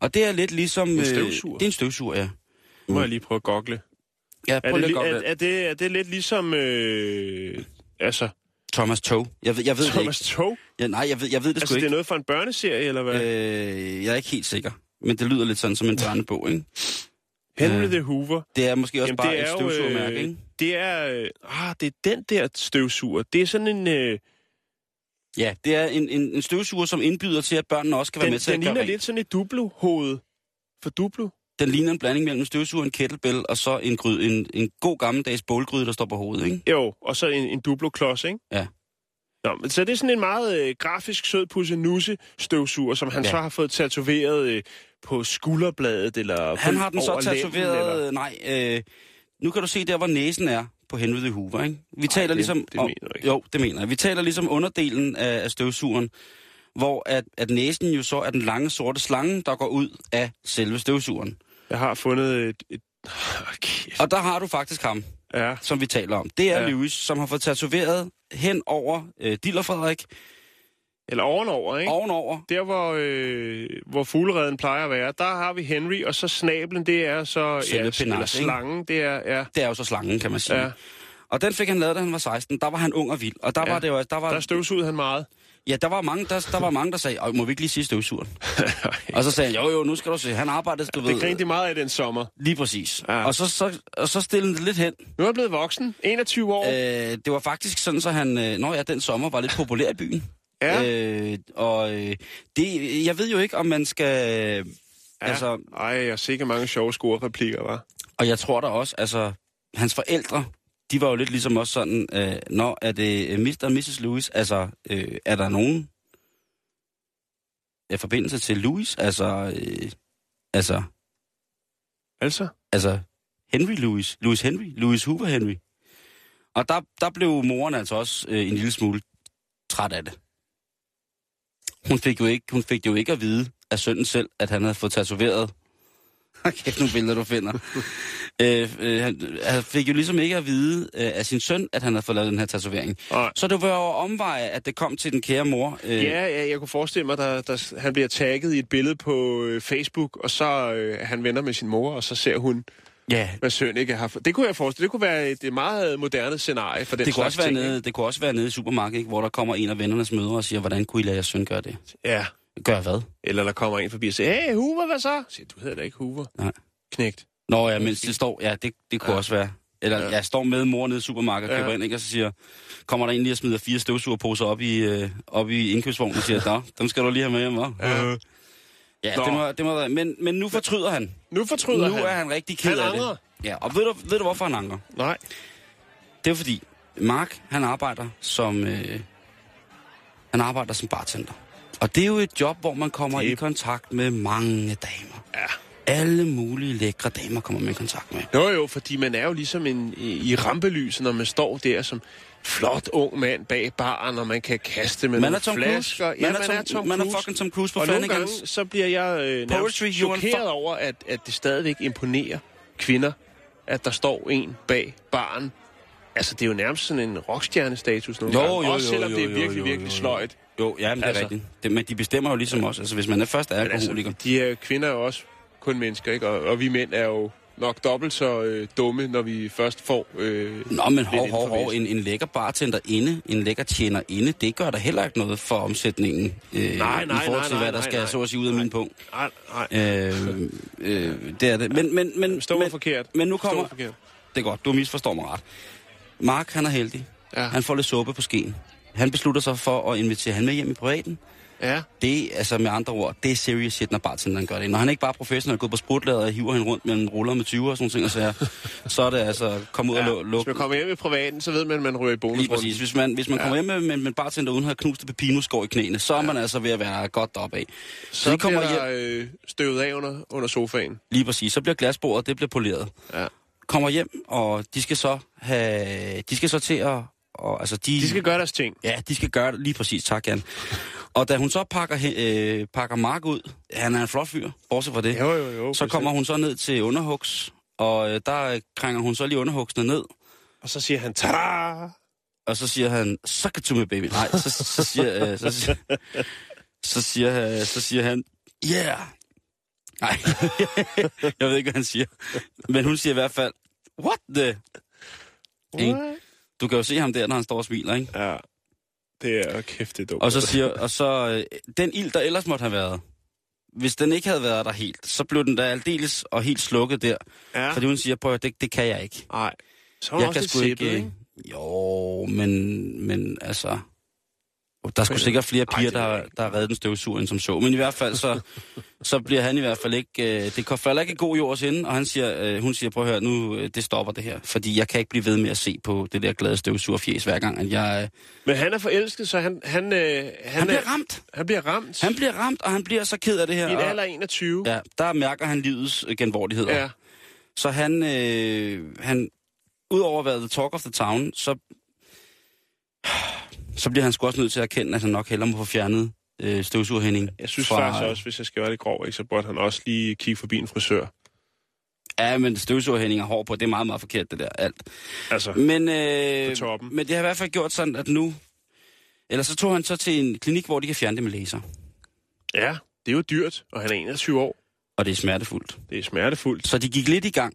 Og det er lidt ligesom... En øh, støvsuger? det er en støvsuger, ja. Nu må jeg lige prøve at gogle. Ja, Er prøv det, lige er, er, det, er det lidt ligesom... Øh, altså, Thomas Toe. Jeg ved, jeg ved Thomas det Tog? ikke. Ja, nej, jeg ved, jeg ved det Altså, sgu det er ikke. noget fra en børneserie, eller hvad? Øh, jeg er ikke helt sikker. Men det lyder lidt sådan som en børnebog, ikke? Henry øh, the Hoover. Det er måske også Jamen, bare et er støvsugermærke, øh, ikke? Det er... Øh, ah, det er den der støvsuger. Det er sådan en... Øh, Ja, det er en, en, en støvsuger, som indbyder til, at børnene også kan være den, med til den at gøre ligner rent. lidt sådan et duplo-hoved. For duplo? Den ligner en blanding mellem en støvsuger, en kettlebell og så en, gryde, en, en god gammeldags bålgryde, der står på hovedet, ikke? Jo, og så en, en duplo-klods, ikke? Ja. Nå, men så det er sådan en meget øh, grafisk sød pussenusse støvsuger, som han Ja. så har fået tatoveret øh, på skulderbladet, eller Han har den så tatoveret... eller- Nej, øh, nu kan du se der, hvor næsen er på the Hoover, ikke? Vi taler det- ligesom... det om, mener ikke. Jo, det mener jeg. Vi taler ligesom underdelen af, af støvsugeren, hvor at, at næsen jo så er den lange sorte slange, der går ud af selve støvsugeren. Jeg har fundet et... et... Okay. Og der har du faktisk ham, Ja, som vi taler om. Det er ja. Lewis, som har fået tatoveret hen over øh, Diller Frederik, eller ovenover, ikke? ovenover. Der, hvor, øh, hvor fuglereden plejer at være, der har vi Henry, og så snablen, det er så... Selve ja, penas, slangen, det er... Ja, Det er jo så slangen, kan man sige. ja. Ja. Og den fik han lavet, da han var 16. Der var han ung og vild. Og der Ja. var det jo... Der var, Der støvsugede han meget. Ja, der var mange, der, der, var mange, der sagde, "Øj, må vi ikke lige sige støvsugeren? og så sagde han, jo jo, nu skal du se, han arbejdede, du Det ved, grinte de meget af den sommer. lige præcis. Ja. Og, så, så, og så stillede det lidt hen. Nu er han blevet voksen. 21 år. Øh, det var faktisk sådan, så han, øh, når ja, den sommer var lidt populær i byen. Ja. Øh, og øh, det, jeg ved jo ikke, om man skal... Øh, ja. altså, Ej, jeg har sikkert mange sjove score-replikker, var. og jeg tror da også, altså, hans forældre, de var jo lidt ligesom også sådan, øh, når er det øh, Mr. og Mrs. Lewis, altså, øh, er der nogen øh, forbindelse til Louis? Altså, øh, altså, Altså? altså, Henry Louis, Louis Henry, Louis Hoover Henry. Og der, der blev moren altså også øh, en lille smule træt af det. Hun fik jo ikke, hun fik jo ikke at vide af sønnen selv, at han havde fået tatoveret. Kæft nogle billeder, du finder. øh, øh, han, han fik jo ligesom ikke at vide øh, af sin søn, at han havde fået lavet den her tatovering. Nej. Så det var jo omveje, at det kom til den kære mor. Øh, Ja, ja, jeg kunne forestille mig, at han bliver tagget i et billede på øh, Facebook, og så øh, han venner med sin mor, og så ser hun, ja hvad søn ikke har... Det kunne jeg forestille. Det kunne være et, et meget moderne scenarie for den det, kunne slags også være ting. nede, det kunne også være nede i supermarkedet, ikke, hvor der kommer en af vennernes mødre og siger, hvordan kunne I lade jeres søn gøre det? Ja. Gør hvad? Eller der kommer en forbi og siger, hey, Hoover, hvad så? Jeg siger, du hedder da ikke Hoover. Nej. Knægt. Nå ja, mens det står, ja, det, det kunne ja. Ja. også være. Eller Ja. ja. jeg står med mor nede i supermarkedet og Ja. køber ind, ikke, og så siger, kommer der en lige og smider fire støvsugerposer op i, øh, op i indkøbsvognen og siger, nå, dem skal du lige have med hjem, hva'? Ja. Ja, Nå. det må, det må være. Men, men nu fortryder han. Nu fortryder nu han. er han rigtig ked Han af angrer. det. Ja, og ved du, ved du, hvorfor han angrer? Nej. Det er fordi, Mark, han arbejder som, øh, han arbejder som bartender. Og det er jo et job, hvor man kommer Det- i kontakt med mange damer. Ja. Alle mulige lækre damer kommer man i kontakt med. Jo, jo, fordi man er jo ligesom en, i, i rampelyset, når man står der som flot ung mand bag baren, og man kan kaste med Man nogle er Tom flasker. Cruise. Ja, Man er Tom- man er fucking Tom Cruise på Og nogle gange, så bliver jeg øh, Poetry, chokeret over, at, at det stadigvæk imponerer kvinder, at der står en bag baren. Altså, det er jo nærmest sådan en rockstjernestatus nogle Jo, gange. jo, Også jo, selvom jo, det er virkelig, jo, virkelig jo, jo. sløjt. Jo, ja, men det er Altså. rigtigt. Det, men de bestemmer jo ligesom os. Altså, hvis man er først er Men alkoholiker. Altså, de her kvinder er jo også kun mennesker, ikke? Og, og vi mænd er jo nok dobbelt så øh, dumme, når vi først får... Øh, Nå, men hov, hov, hov. En, en lækker bartender inde, en lækker tjener inde, det gør der heller ikke noget for omsætningen. Øh, Nej, nej, I forhold til, nej, hvad der skal nej. så at sige ud af min punkt. Nej, nej. Øh, øh, det er det. Men, men, men, Stå men, forkert. men nu Stå kommer... forkert. Det er godt, du misforstår mig ret. Mark, han er heldig. Ja. Han får lidt suppe på skeen. Han beslutter sig for at invitere han med hjem i privaten. Ja. Det er, altså med andre ord, det er serious shit, når bartenderen gør det. Når han ikke bare er professionel, gået på sprutlader og hiver hende rundt mellem ruller med 20 og sådan ting, og så, er, så er det altså, kom ud ja. og lu- Hvis man kommer hjem i privaten, så ved man, at man ryger i Lige bonusrunden. præcis. Hvis man, hvis man Ja. kommer hjem med, med, med en bartender uden at have knust pepinoskår i knæene, så er man altså ved at være godt deroppe af. Så, Så de kommer bliver hjem, øh, støvet af under, under sofaen. lige præcis, så bliver glasbordet, det bliver poleret. Ja. Kommer hjem, og de skal så have, de skal så til at, og, altså de, De skal gøre deres ting. Ja, de skal gøre det lige præcis, tak Jan. Og da hun så pakker, øh, pakker Mark ud, han er en flot fyr, bortset fra det, Jo, jo, jo. så kommer hun så ned til underhugs, og øh, der øh, krænger hun så lige underhugsene ned, Og så siger han, tada! og så siger han, suck it to me, baby. Nej, så, så, siger, øh, så, siger, så, siger, øh, så siger han, yeah. Nej, jeg ved ikke, hvad han siger. Men hun siger i hvert fald, what the? What? Du kan jo se ham der, når han står og smiler, ikke? Ja. Det er kæft, det er dumt. Og så siger, og så øh, den ild, der ellers måtte have været, hvis den ikke havde været der helt, så blev den der aldeles og helt slukket der. Ja. Fordi hun siger, prøv at det, det kan jeg ikke. Nej. Så Jeg kan sgu ikke... ikke? Jo, men, men altså... Der skulle sikkert flere Ej, piger, ved der, der har reddet den støvsuger, end som så. Men i hvert fald, så, så bliver han i hvert fald ikke... Øh, det falder ikke i god jords inde, og han siger, øh, hun siger, prøv at høre, nu øh, det stopper det her. Fordi jeg kan ikke blive ved med at se på det der glade støvsugerfjes hver gang, at jeg... Øh, Men han er forelsket, så han, han, øh, han, han bliver er, ramt. han bliver ramt. Han bliver ramt, og han bliver så ked af det her. I en alder af 21. Ja, der mærker han livets øh, genvordigheder. ja. Så han, øh, han udover at være the talk of the town, så, så bliver han sgu også nødt til at erkende, at han nok hellere må få fjernet øh, støvsugerhænding. Jeg synes faktisk også, hvis jeg skal være lidt grov, ikke, så burde han også lige kigge forbi en frisør. Ja, men støvsugerhænding er hård på, det er meget, meget forkert, det der, alt. Altså, Men, øh, men det har i hvert fald gjort sådan, at nu... Eller så tog han så til en klinik, hvor de kan fjerne det med laser. ja, det er jo dyrt, og han er 21 år. Og det er smertefuldt. Det er smertefuldt. Så de gik lidt i gang,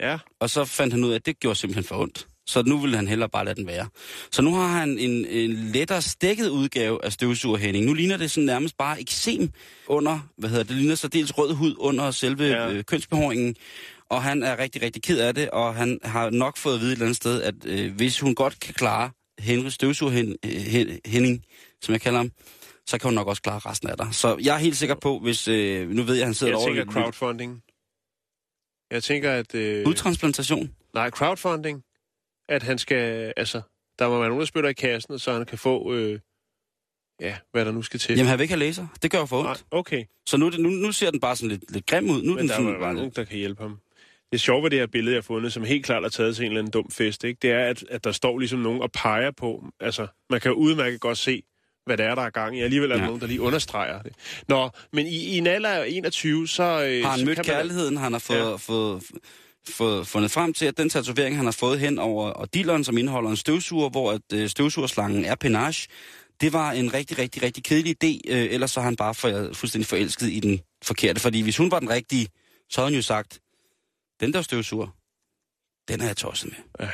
Ja, og så fandt han ud af, at det gjorde simpelthen for ondt. Så nu vil han hellere bare lade den være. Så nu har han en, en lettere stikket udgave af støvsuger Henning. Nu ligner det sådan nærmest bare eksem under, hvad hedder det, det ligner så dels rød hud under selve Ja. øh, kønsbehåringen. Og han er rigtig, rigtig ked af det, og han har nok fået at vide et eller andet sted, at øh, hvis hun godt kan klare Henry Støvsuger Hen, øh, Hen, Henning, som jeg kalder ham, så kan hun nok også klare resten af dig. Så jeg er helt sikker på, hvis... Øh, nu ved jeg, at han sidder Jeg over tænker crowdfunding. Jeg tænker, at... Øh, Udtransplantation. nej, crowdfunding. At han skal... Altså, der må være nogen, der spytter i kassen, så han kan få... Øh, ja, hvad der nu skal til. Jamen, han vil ikke have laser. Det gør for ondt. Nej, okay. Så nu, det, nu, nu ser den bare sådan lidt, lidt grim ud. Nu Men den der sådan bare nogen, der kan hjælpe ham. Det sjove ved det her billede, jeg har fundet, som helt klart er taget til en eller anden dum fest, ikke? det er, at, at der står ligesom nogen og peger på. Altså, man kan jo udmærket godt se, hvad det er, der er gang i. Alligevel er der Ja. nogen, der lige understreger det. Nå, men i, i en alder af 21, så... Øh, har så han mødt kan man- kærligheden, han har fået, ja. fået, fået, fundet frem til, at den tatovering, han har fået hen over og dilleren, som indeholder en støvsuger, hvor at, øh, støvsugerslangen er penage, det var en rigtig, rigtig, rigtig kedelig idé, øh, ellers så har han bare for, fuldstændig forelsket i den forkerte. Fordi hvis hun var den rigtige, så havde hun jo sagt, den der støvsuger, den er jeg tosset med. Ja.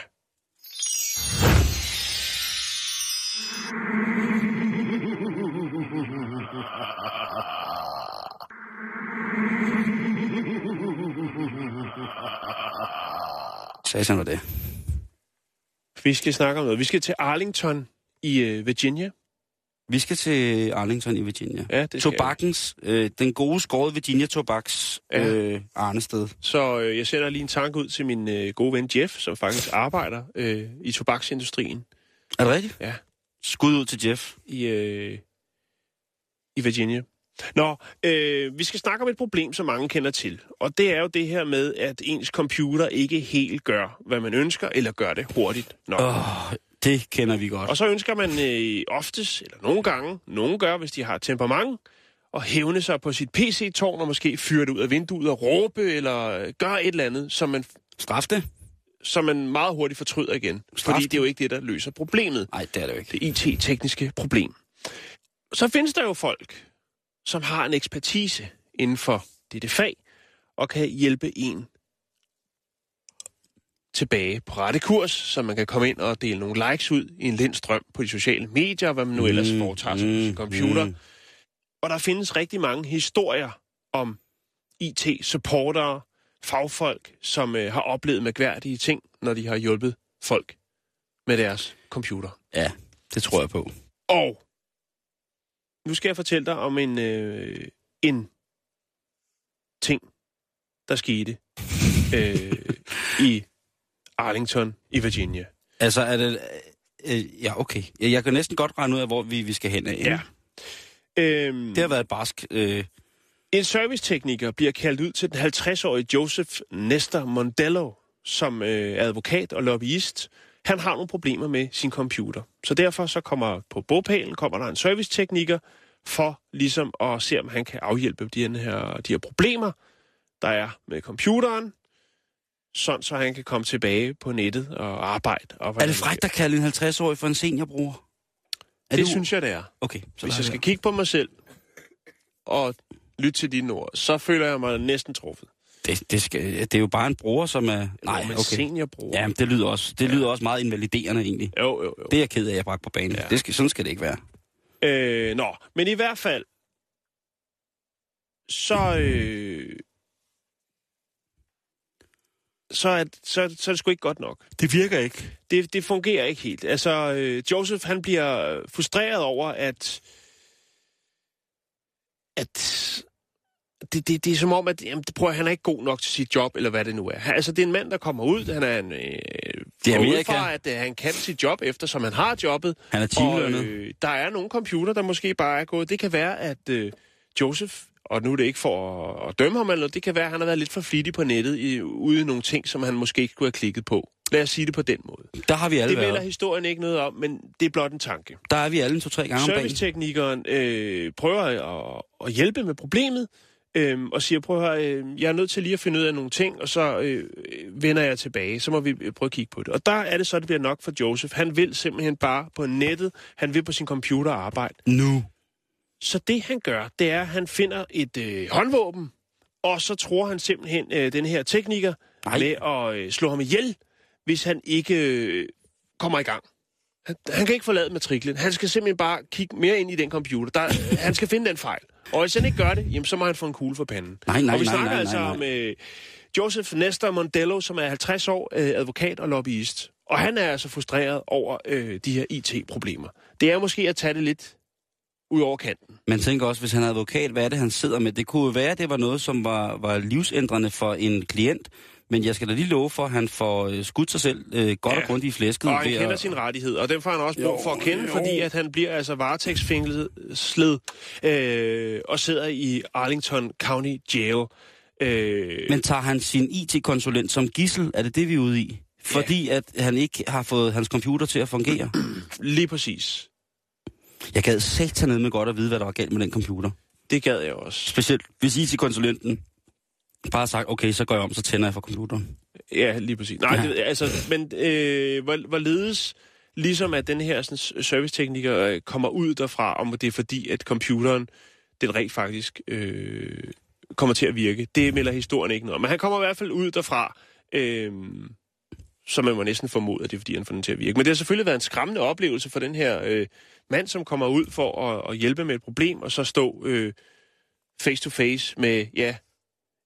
Sagde han var det. Vi skal snakke om noget. Vi skal til Arlington i øh, Virginia. Vi skal til Arlington i Virginia. Ja, det Tobakkens, øh, den gode skåret Virginia Tobaks Ja. øh, arnested. Så øh, jeg sender lige en tanke ud til min øh, gode ven Jeff, som faktisk arbejder øh, i tobaksindustrien Er det rigtigt? Ja. Skud ud til Jeff. i, øh, i Virginia. Nå, øh, vi skal snakke om et problem, som mange kender til. Og det er jo det her med, at ens computer ikke helt gør, hvad man ønsker, eller gør det hurtigt nok. Åh, oh, det kender vi godt. Og så ønsker man øh, oftest, eller nogle gange, nogen gør, hvis de har temperament, at hævne sig på sit PC-tårn og måske fyre det ud af vinduet og råbe, eller øh, gøre et eller andet, som man, Straf det? som man meget hurtigt fortryder igen. Straf Fordi det. det er jo ikke det, der løser problemet. Nej, det er det jo ikke. Det IT-tekniske problem. Så findes der jo folk, som har en ekspertise inden for dette fag, og kan hjælpe en tilbage på rette kurs, så man kan komme ind og dele nogle likes ud i en lind strøm på de sociale medier, hvad man nu ellers foretager sig på sin computer. mm. Og der findes rigtig mange historier om IT-supportere, fagfolk, som øh, har oplevet mærkværdige ting, når de har hjulpet folk med deres computer. Ja, det tror jeg på. Og nu skal jeg fortælle dig om en, øh, en ting, der skete øh, i Arlington i Virginia. Altså, er det... Øh, ja, okay. Jeg, jeg kan næsten godt regne ud af, hvor vi, vi skal hen af. Ja. Øhm, Det har været et barsk... Øh, En servicetekniker bliver kaldt ud til den 50-årige Joseph Nestor Mondello, som øh, advokat og lobbyist. Han har nogle problemer med sin computer. Så derfor så kommer på bogpælen kommer der en servicetekniker for ligesom at se, om han kan afhjælpe de her, de her problemer, der er med computeren, sådan så han kan komme tilbage på nettet og arbejde. Og er det frækt at kalde en 50-årig for en seniorbror? Er Det synes jeg, det er. Okay, så Hvis jeg skal det. kigge på mig selv og lytte til dine ord, så føler jeg mig næsten truffet. Det, det, skal, det er jo bare en bror, som er... Nej, men okay. seniorbror. Ja, men det lyder også, det lyder også meget invaliderende, egentlig. Jo, jo, jo. Det er jeg ked af, at jeg bragte på banen. Ja. Det skal, sådan skal det ikke være. Øh, nå, men i hvert fald, så, øh, så, er, så, så er det sgu ikke godt nok. Det virker ikke. Det, det fungerer ikke helt. Altså, øh, Joseph, han bliver frustreret over, at, at det, det, det er som om, at jamen, prøv, at- han er ikke god nok til sit job, eller hvad det nu er. Altså, det er en mand, der kommer ud, han er en... Øh, Det er Amerika. fra, at øh, han kan sit job, eftersom han har jobbet. Han er Og timelønnet. øh, der er nogle computer, der måske bare er gået. Det kan være, at øh, Joseph, og nu er det ikke for at, at dømme ham eller noget, det kan være, at han har været lidt for flittig på nettet i, ude i nogle ting, som han måske ikke skulle have klikket på. Lad os sige det på den måde. Der har vi alle Det melder været. historien ikke noget om, men det er blot en tanke. Der er vi alle to-tre gange om dagen. Serviceteknikeren øh, prøver at, at hjælpe med problemet, øh, og siger, prøv at høre, øh, jeg er nødt til lige at finde ud af nogle ting, og så øh, vender jeg tilbage. Så må vi øh, prøve at kigge på det. Og der er det så, det bliver nok for Joseph. Han vil simpelthen bare på nettet, han vil på sin computer arbejde. Nu. Så det han gør, det er, at han finder et øh, håndvåben, og så tror han simpelthen øh, den her tekniker Nej. med at øh, slå ham ihjel hvis han ikke øh, kommer i gang. Han, han kan ikke forlade matriklen. Han skal simpelthen bare kigge mere ind i den computer. Der, han skal finde den fejl. Og hvis han ikke gør det, jamen, så må han få en kugle for panden. Nej, nej, og vi nej, snakker nej, altså nej, nej. om øh, Joseph Nestor Mondello, som er 50 år, øh, advokat og lobbyist. Og han er altså frustreret over øh, de her IT-problemer. Det er måske at tage det lidt ud over kanten. Man tænker også, hvis han er advokat, hvad er det, han sidder med? Det kunne være, at det var noget, som var, var livsændrende for en klient. Men jeg skal da lige love for, at han får øh, skudt sig selv øh, godt ja. Ja. og grundigt i flæsket. Og han ved kender at- sin rettighed, og dem får han også brug for at kende, jo. fordi at han bliver altså varetægtsfængslet øh, og sidder i Arlington County Jail. Øh, Men tager han sin IT-konsulent som gissel? Er det det, vi er ude i? Fordi at han ikke har fået hans computer til at fungere. lige præcis. Jeg gad satanede med godt at vide, hvad der var galt med den computer. Det gad jeg også. Specielt hvis IT-konsulenten bare sagt, okay, så går jeg om, så tænder jeg for computeren. Ja, lige præcis. Nej, Ja. det, altså, men øh, hvor, hvorledes ligesom at den her sådan, servicetekniker øh, kommer ud derfra, om det er fordi, at computeren, den rent faktisk øh, kommer til at virke. Det melder historien ikke noget. Men han kommer i hvert fald ud derfra, øh, så man må næsten formode, at det er fordi, han får den til at virke. Men det har selvfølgelig været en skræmmende oplevelse for den her øh, mand, som kommer ud for at, at hjælpe med et problem, og så stå øh, face to face med, ja,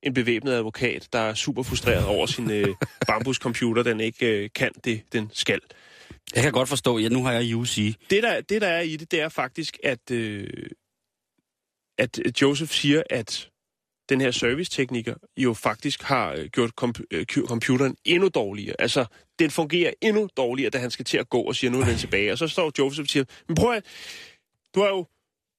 en bevæbnet advokat, der er super frustreret over sin øh, bambuscomputer, den ikke øh, kan det, den skal. Jeg kan godt forstå, ja, nu har jeg UC. Det der, det, der er i det, det er faktisk, at, øh, at Joseph siger, at den her servicetekniker jo faktisk har øh, gjort comp- øh, computeren endnu dårligere. Altså, den fungerer endnu dårligere, da han skal til at gå og siger, nu er den tilbage. Og så står Joseph og siger, men prøv at, du har jo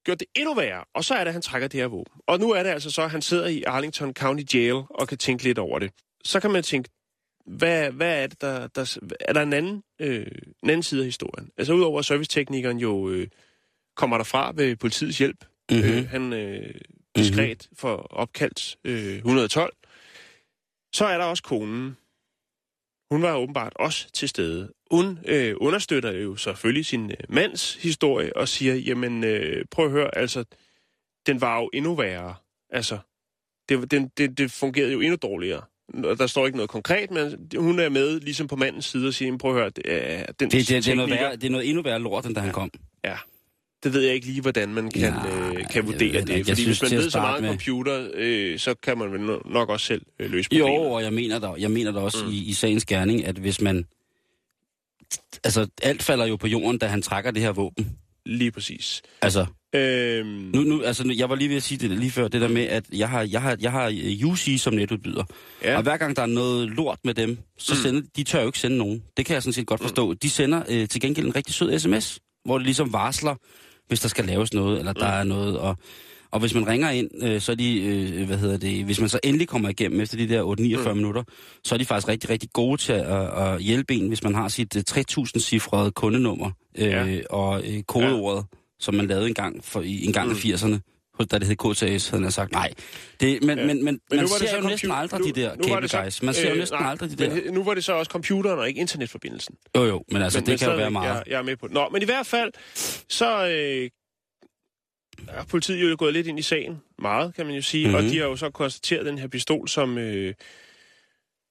gjort det endnu værre. Og så er det, at han trækker det her våben. Og nu er det altså så, at han sidder i Arlington County Jail og kan tænke lidt over det. Så kan man tænke, hvad, hvad er det, der, der... Er der en anden, øh, en anden side af historien? Altså, udover at serviceteknikeren jo øh, kommer derfra ved politiets hjælp. Mhm. Mm-hmm. Øh, han øh, diskret for opkaldt øh, 112. Så er der også konen. Hun var åbenbart også til stede. Hun øh, understøtter jo selvfølgelig sin øh, mands historie og siger, jamen øh, prøv at høre, altså, den var jo endnu værre. Altså, det, den, det, det fungerede jo endnu dårligere. Der står ikke noget konkret, men hun er med ligesom på mandens side og siger, "Jamen, prøv at høre, det er den Det, det, det, er noget værre, det er noget endnu værre lort, end da han kom. Ja. Det ved jeg ikke lige, hvordan man kan, Nej, øh, kan vurdere det. ikke. Jeg Fordi synes, hvis man ved så meget med- computer, øh, så kan man vel no- nok også selv øh, løse Jo, problemet. og jeg mener da, jeg mener da også mm. i, i sagens gerning, at hvis man... Altså, alt falder jo på jorden, da han trækker det her våben. Lige præcis. Altså, Øhm, nu, nu, altså, jeg var lige ved at sige det lige før, det der med, at jeg har, jeg har, jeg har øh, UC som netudbyder. Ja. Og hver gang der er noget lort med dem, så Mm. sender de tør jo ikke sende nogen. Det kan jeg sådan set godt forstå. De sender øh, til gengæld en rigtig sød sms, hvor det ligesom varsler, hvis der skal laves noget, eller der Mm. er noget. Og, og hvis man ringer ind, øh, så er de, øh, hvad hedder det, hvis man så endelig kommer igennem efter de der 8-49 Mm. minutter, så er de faktisk rigtig, rigtig gode til at, at hjælpe en, hvis man har sit øh, 3000-cifrede kundenummer øh, Ja. og øh, kodeordet, som man lavede en gang, for, i, en gang Mm. i 80'erne da det hed KTS, havde han sagt, nej. Det, men, Ja. ja. men, men, Men man ser jo næsten compu- aldrig nu- de der cable så- guys. Man ser jo øh, næsten nej, aldrig de der. Men nu var det så også computeren og ikke internetforbindelsen. Jo, jo, men altså, men, det men kan jo være meget. Jeg, jeg er med på det. Nå, men i hvert fald, så øh, er politiet jo gået lidt ind i sagen. Meget, kan man jo sige. Mm-hmm. Og Mhm. de har jo så konstateret den her pistol, som... Øh,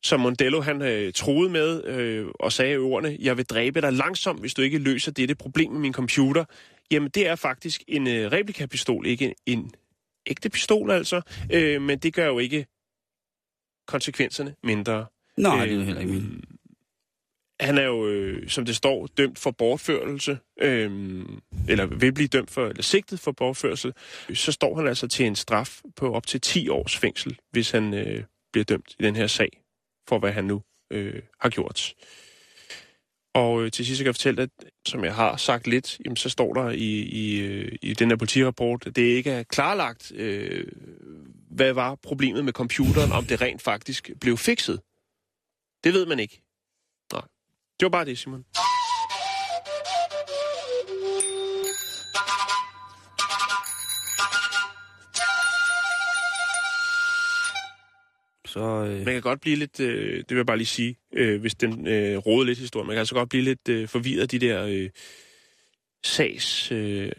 som Mondello han øh, troede med øh, og sagde i ordene, jeg vil dræbe dig langsomt, hvis du ikke løser dette problem med min computer. Jamen, det er faktisk en øh, replikapistol, ikke en, en ægte pistol altså. Øh, men det gør jo ikke konsekvenserne mindre. Nej, det er jo heller ikke min. Han er jo, øh, som det står, dømt for bortførelse, øh, eller vil blive dømt for, eller sigtet for bortførelse. Så står han altså til en straf på op til 10 års fængsel, hvis han øh, bliver dømt i den her sag, for hvad han nu øh, har gjort. Og øh, til sidst kan jeg fortælle, at som jeg har sagt lidt, jamen, så står der i, i, øh, i den her politirapport, at det ikke er klarlagt, øh, hvad var problemet med computeren, om det rent faktisk blev fikset. Det ved man ikke. Det var bare det, Simon. Så, øh, Man kan godt blive lidt, øh, det vil jeg bare lige sige, øh, hvis den øh, råder lidt historie, man kan altså godt blive lidt øh, forvirret af de der øh, sags øh,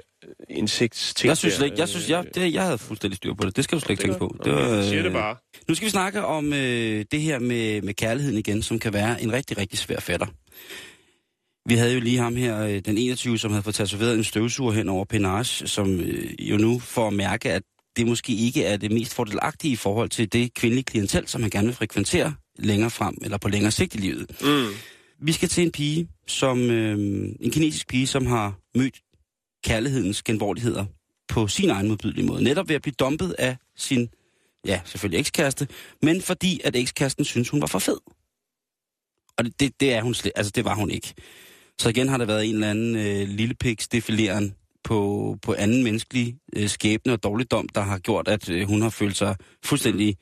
indsigtsting. Jeg synes der, ikke, jeg synes, jeg, det, jeg havde fuldstændig styr på det. Det skal du slet ikke tænke på. Det var, siger det øh, bare. Nu skal vi snakke om øh, det her med, med kærligheden igen, som kan være en rigtig, rigtig svær fætter. Vi havde jo lige ham her, øh, den 21, som havde fået tatoveret en støvsuger hen over Penage, som øh, jo nu får at mærke, at det måske ikke er det mest fordelagtige i forhold til det kvindelige klientel, som han gerne vil frekventere længere frem, eller på længere sigt i livet. Mm. Vi skal til en pige, som øh, en kinesisk pige, som har mødt kærlighedens genvordigheder på sin egen modbydelige måde. Netop ved at blive dumpet af sin, ja, selvfølgelig ekskæreste, men fordi at ekskæresten synes, hun var for fed. Og det, det, er hun slet, altså det var hun ikke. Så igen har der været en eller anden øh, lille piks defileren på, på anden menneskelig øh, skæbne og dårligdom, der har gjort, at øh, hun har følt sig fuldstændig,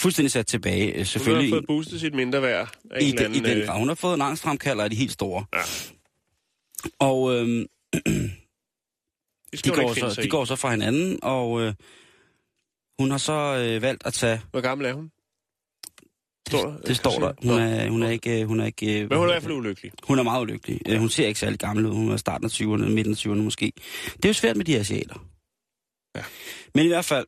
fuldstændig sat tilbage. Øh, Hun har selvfølgelig fået boostet sit mindre værd. i, den, i anden, den øh, grad. Hun har fået en angstfremkalder af de helt store. Ja. Og det de, går så, de i. går så fra hinanden, og øh, hun har så øh, valgt at tage... Hvor gammel er hun? Står der? Det, står der. Hun er, hun er ikke... øh, Hun er, ikke øh, Men hun er i hvert fald ulykkelig. hun er meget ulykkelig. Øh, Hun ser ikke særlig gammel ud. Hun er starten af 20'erne, midten af 20'erne måske. Det er jo svært med de asiater. Ja. Men i hvert fald,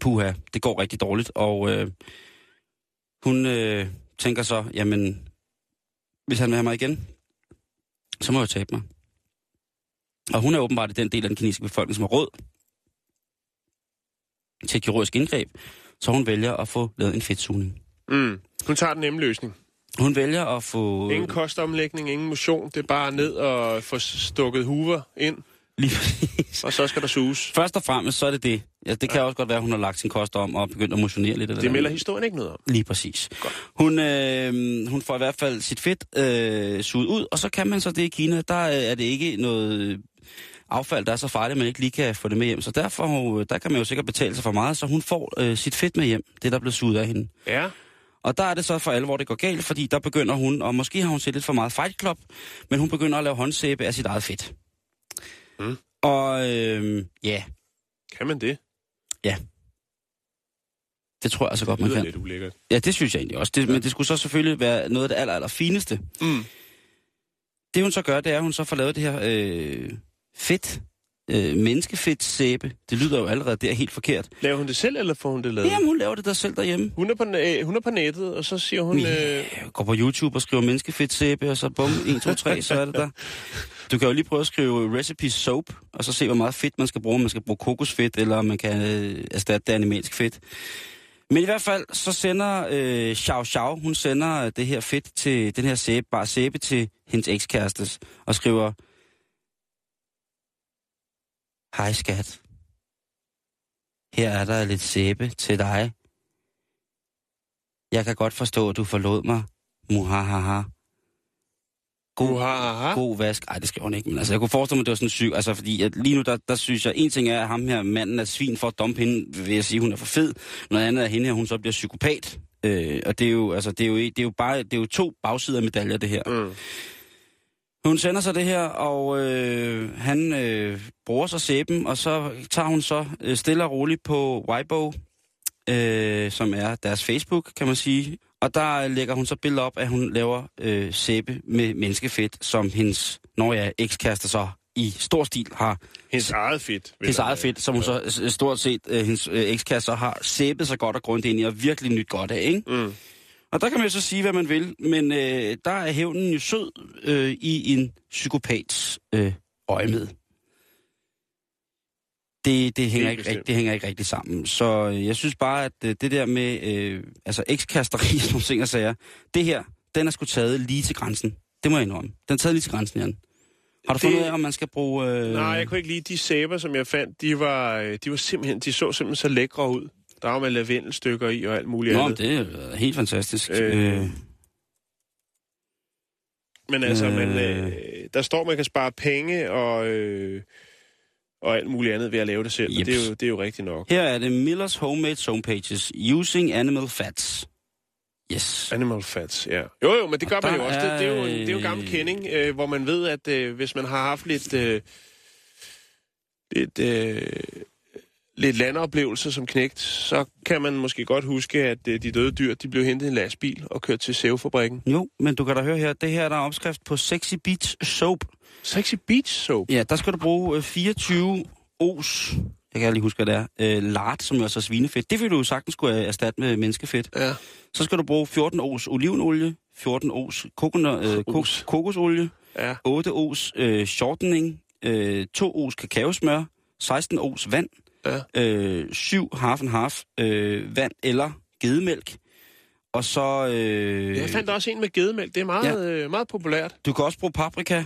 puha, det går rigtig dårligt, og øh, hun øh, tænker så, jamen, hvis han vil have mig igen, så må jeg tabe mig. Og hun er åbenbart den del af den kinesiske befolkning, som har råd til kirurgisk indgreb, så hun vælger at få lavet en fedtsugning. Mm. Hun tager den nemme løsning. Hun vælger at få... Ingen kostomlægning, ingen motion. Det er bare ned og få stukket huver ind, Lige præcis. og så skal der suges. Først og fremmest, så er det det. Ja, det kan også godt være, at hun har lagt sin kost om og begyndt at motionere lidt. Eller Det melder historien ikke noget om. Lige præcis. Godt. Hun, øh, hun får i hvert fald sit fedt øh, suget ud, og så kan man så det i Kina. Der øh, er det ikke noget affald, der er så farligt, at man ikke lige kan få det med hjem. Så derfor øh, der kan man jo sikkert betale sig for meget, så hun får øh, sit fedt med hjem, det der er blevet suget af hende. Ja. Og der er det så for alvor, det går galt, fordi der begynder hun, og måske har hun set lidt for meget Fight Club, men hun begynder at lave håndsæbe af sit eget fedt. Mm. Og øh, ja, Kan man det? det tror jeg altså godt, Det man lyder kan. lidt ulækkert. Ja, det synes jeg egentlig også. Det, Men det skulle så selvfølgelig være noget af det aller, aller fineste. Mm. Det hun så gør, det er, at hun så får lavet det her øh, fedt, øh, menneskefedt sæbe. Det lyder jo allerede der helt forkert. Laver hun det selv, eller får hun det lavet? Jamen, hun laver det der selv derhjemme. Hun er, på, øh, hun er på nettet, og så siger hun... Øh, Ja, går på YouTube og skriver menneskefedt sæbe, og så bum, 1, 2, 3, så er det der. Du kan jo lige prøve at skrive recipe soap, og så se, hvor meget fedt man skal bruge. Man skal bruge kokosfedt, eller man kan øh, erstatte det animalsk fedt. Men i hvert fald, så sender øh, Xiao Xiao, hun sender det her fedt til den her sæbe, bare sæbe til hendes ekskærestes, og skriver, Hej skat. Her er der lidt sæbe til dig. Jeg kan godt forstå, at du forlod mig. Muhahaha. God, Uhaha. god vask. Ej, det skal hun ikke, men altså, jeg kunne forestille mig, at det var sådan syg. Altså, fordi at lige nu, der, der synes jeg, en ting er, at ham her manden er svin for at dumpe hende, vil jeg sige, hun er for fed. Noget andet er hende her, hun så bliver psykopat. Øh, og det er jo, altså, det er jo, det er jo bare, det er jo to bagsider af medaljer, det her. Mm. Hun sender så det her, og øh, han øh, bruger så sæben, og så tager hun så øh, stille og roligt på Weibo, øh, som er deres Facebook, kan man sige. Og der lægger hun så billeder op, at hun laver øh, sæbe med menneskefedt, som hendes, når jeg ekskæreste så i stor stil har Hendes eget fedt. hendes eget fedt, som hun så s- stort set, øh, hendes øh, ekskæreste så har sæbet sig godt og grundigt ind i, og virkelig nyt godt af, ikke? Mm. Og der kan man jo så sige, hvad man vil, men øh, der er hævnen jo sød øh, i en psykopats øh, øje med. Det, det, hænger ikke, bestemt. rigt- det hænger ikke rigtig sammen. Så øh, jeg synes bare, at øh, det der med øh, altså ekskasteri, som ting og sager, det her, den er sgu taget lige til grænsen. Det må jeg indrømme. Den er taget lige til grænsen, Jan. Har du Det- fundet ud af, om man skal bruge... Øh... Nej, jeg kunne ikke lide de sæber, som jeg fandt. De var, øh, de var simpelthen, de så simpelthen så lækre ud. Der var med lavendelstykker i og alt muligt Nå, andet. det er helt fantastisk. Øh, Øh, Men altså, Øh. man, øh, der står, man kan spare penge og, øh, og alt muligt andet ved at lave det selv. Og Det er, jo, det er jo rigtigt nok. her er det Millers Homemade Zone Pages. Using Animal Fats. Yes. Animal fats, ja. Jo, jo, men det gør Og man der jo også. Det, det, er jo, det er jo gammel kending, øh, hvor man ved, at øh, hvis man har haft lidt... Øh, lidt øh, lidt landoplevelser som knægt, så kan man måske godt huske, at øh, de døde dyr, de blev hentet i en lastbil og kørt til sævefabrikken. Jo, men du kan da høre her, det her der er opskrift på Sexy Beach Soap. Sexy Beach Soap. Ja, der skal du bruge øh, 24 os, jeg kan lige huske, hvad det er, øh, lard, som jo er så svinefedt. Det vil du jo sagtens skulle erstatte med menneskefedt. Ja. Så skal du bruge 14 os olivenolie, 14 os, kokona, øh, ko- Os. kokosolie, Ja. 8 os øh, shortening, øh, 2 os kakaosmør, 16 os vand, Ja. øh, 7 half and half øh, vand eller gedemælk. Og så... Øh, Jeg fandt også en med gedemælk. Det er meget, ja. øh, meget populært. Du kan også bruge paprika.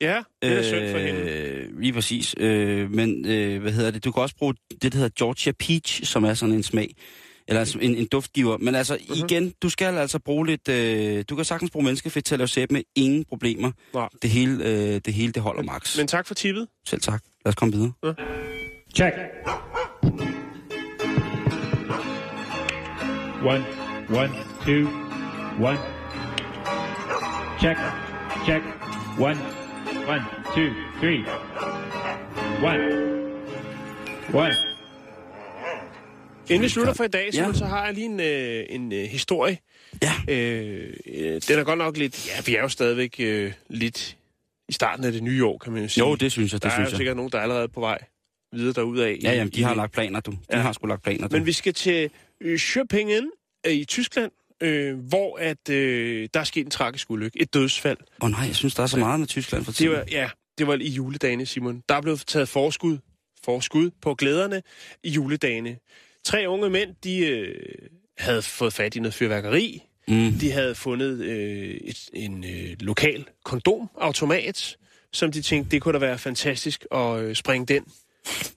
Ja, det er synd for hende. Øh, lige præcis. Øh, men øh, hvad hedder det? Du kan også bruge det, der hedder Georgia Peach, som er sådan en smag. Eller altså en, en duftgiver. Men altså Mhm. uh-huh. igen, du skal altså bruge lidt... Øh, du kan sagtens bruge menneskefedt til at lave sæbe med ingen problemer. Nej. Det hele, øh, det hele, det holder max. Men tak for tippet. Selv tak. Lad os komme videre. Check. One, one, two, one. Check, check. One, one, two, three. One, one. Inden vi slutter for i dag, Ja. ja. så har jeg lige en, øh, en øh, historie. Ja. Øh, øh, den er godt nok lidt... Ja, vi er jo stadigvæk øh, lidt i starten af det nye år, kan man jo sige. Jo, det synes jeg, Der det er jo synes jeg. sikkert nogen, der er allerede på vej videre derudad. Ja, jamen, de har lagt planer, du. De Ja. har sgu lagt planer, du. Men vi skal til øh, Schöpingen øh, i Tyskland, øh, hvor at, øh, der er sket en tragisk ulykke. Et dødsfald. Åh oh, nej, jeg synes, der er så meget med Tyskland for Det tiden. var, ja, det var i juledagene, Simon. Der er blevet taget forskud, forskud på glæderne i juledagene. Tre unge mænd, de øh, havde fået fat i noget fyrværkeri. Mm. De havde fundet øh, et, en øh, lokal kondomautomat, som de tænkte, det kunne da være fantastisk at øh, springe den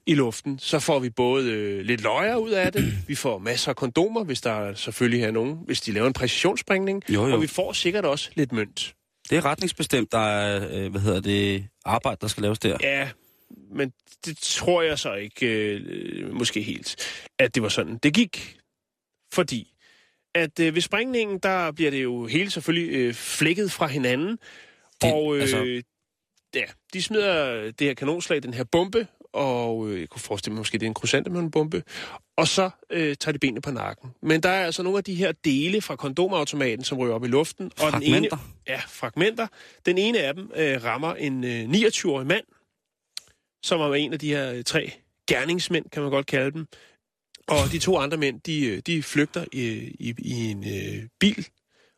i luften. Så får vi både øh, lidt løjer ud af det, vi får masser af kondomer, hvis der selvfølgelig er nogen, hvis de laver en præcisionsspringning, Jo, jo. og vi får sikkert også lidt mønt. Det er retningsbestemt, der er, øh, hvad hedder det, arbejde, der skal laves der. Ja, men det tror jeg så ikke, øh, måske helt, at det var sådan. Det gik, fordi at øh, ved sprængningen, der bliver det jo hele selvfølgelig øh, flækket fra hinanden. Det- og øh, altså- ja, de smider det her kanonslag, den her bombe, og øh, jeg kunne forestille mig, måske det er en krysantemønnebombe, og så øh, tager de benene på nakken. Men der er altså nogle af de her dele fra kondomautomaten, som ryger op i luften. Og den ene, Fragmenter. ja, fragmenter. Den ene af dem øh, rammer en øh, 29-årig mand, som var en af de her øh, tre gerningsmænd, kan man godt kalde dem. Og de to andre mænd, de, øh, de flygter i, i, i en øh, bil,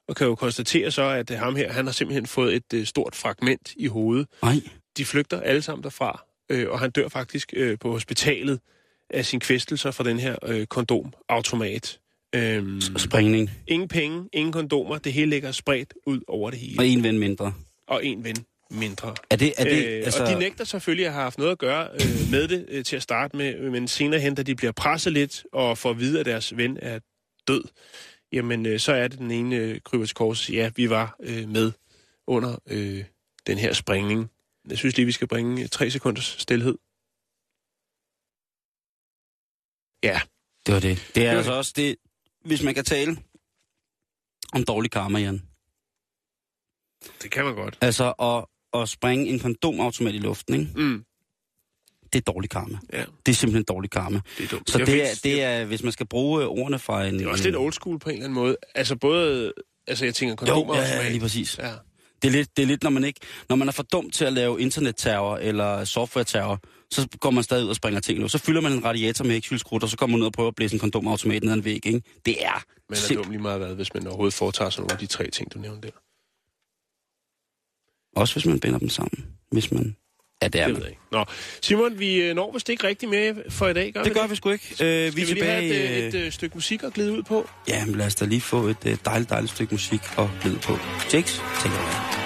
og kan jo konstatere så, at øh, ham her, han har simpelthen fået et øh, stort fragment i hovedet. Nej, De flygter alle sammen derfra, øh, og han dør faktisk øh, på hospitalet af sin kvæstelser fra den her øh, kondomautomat. Øhm, springning. ingen penge, ingen kondomer, det hele ligger spredt ud over det hele. Og en ven mindre. Og en ven mindre. Er det, er det øh, altså... Og de nægter selvfølgelig at have haft noget at gøre øh, med det øh, til at starte med, men senere hen, da de bliver presset lidt og får at vide, at deres ven er død, jamen øh, så er det den ene øh, kryber til. Ja, vi var øh, med under øh, den her springning. Jeg synes lige, vi skal bringe øh, tre sekunders stillhed. Ja, Det var det. Det er var altså også det, hvis man kan tale om dårlig karma, Jan. det kan man godt. Altså at, at springe en kondomautomat i luften, ikke? Mm, det er dårlig karma. ja, Det er simpelthen dårlig karma. det er dumt. Så det er, fint. det er, hvis man skal bruge øh, ordene fra en... det er også en, lidt old school på en eller anden måde. Altså både, altså jeg tænker Jo, kondomautomat. ja, ja, lige præcis. ja. Det er lidt, det er lidt når man ikke... Når man er for dum til at lave internetterror eller software-terror, så går man stadig ud og springer ting nu. Så fylder man en radiator med ægshylskrudt, og så kommer man ud og prøver at blæse en kondomautomat ned ad en væg, ikke? Det er Man er dum lige meget hvad, hvis man overhovedet foretager sig nogle af de tre ting, du nævnte der. Også hvis man binder dem sammen. Hvis man... Ja, det er Det man. ved jeg ikke. Nå, Simon, vi øh, når vist ikke rigtig med for i dag, gør Det vi gør vi sgu ikke. Øh, vi er Skal vi lige have tilbage... et, øh, et, et, et stykke musik at glide ud på? Ja, men lad os da lige få et øh, dejligt, dejligt stykke musik og glide på. Jakes, take it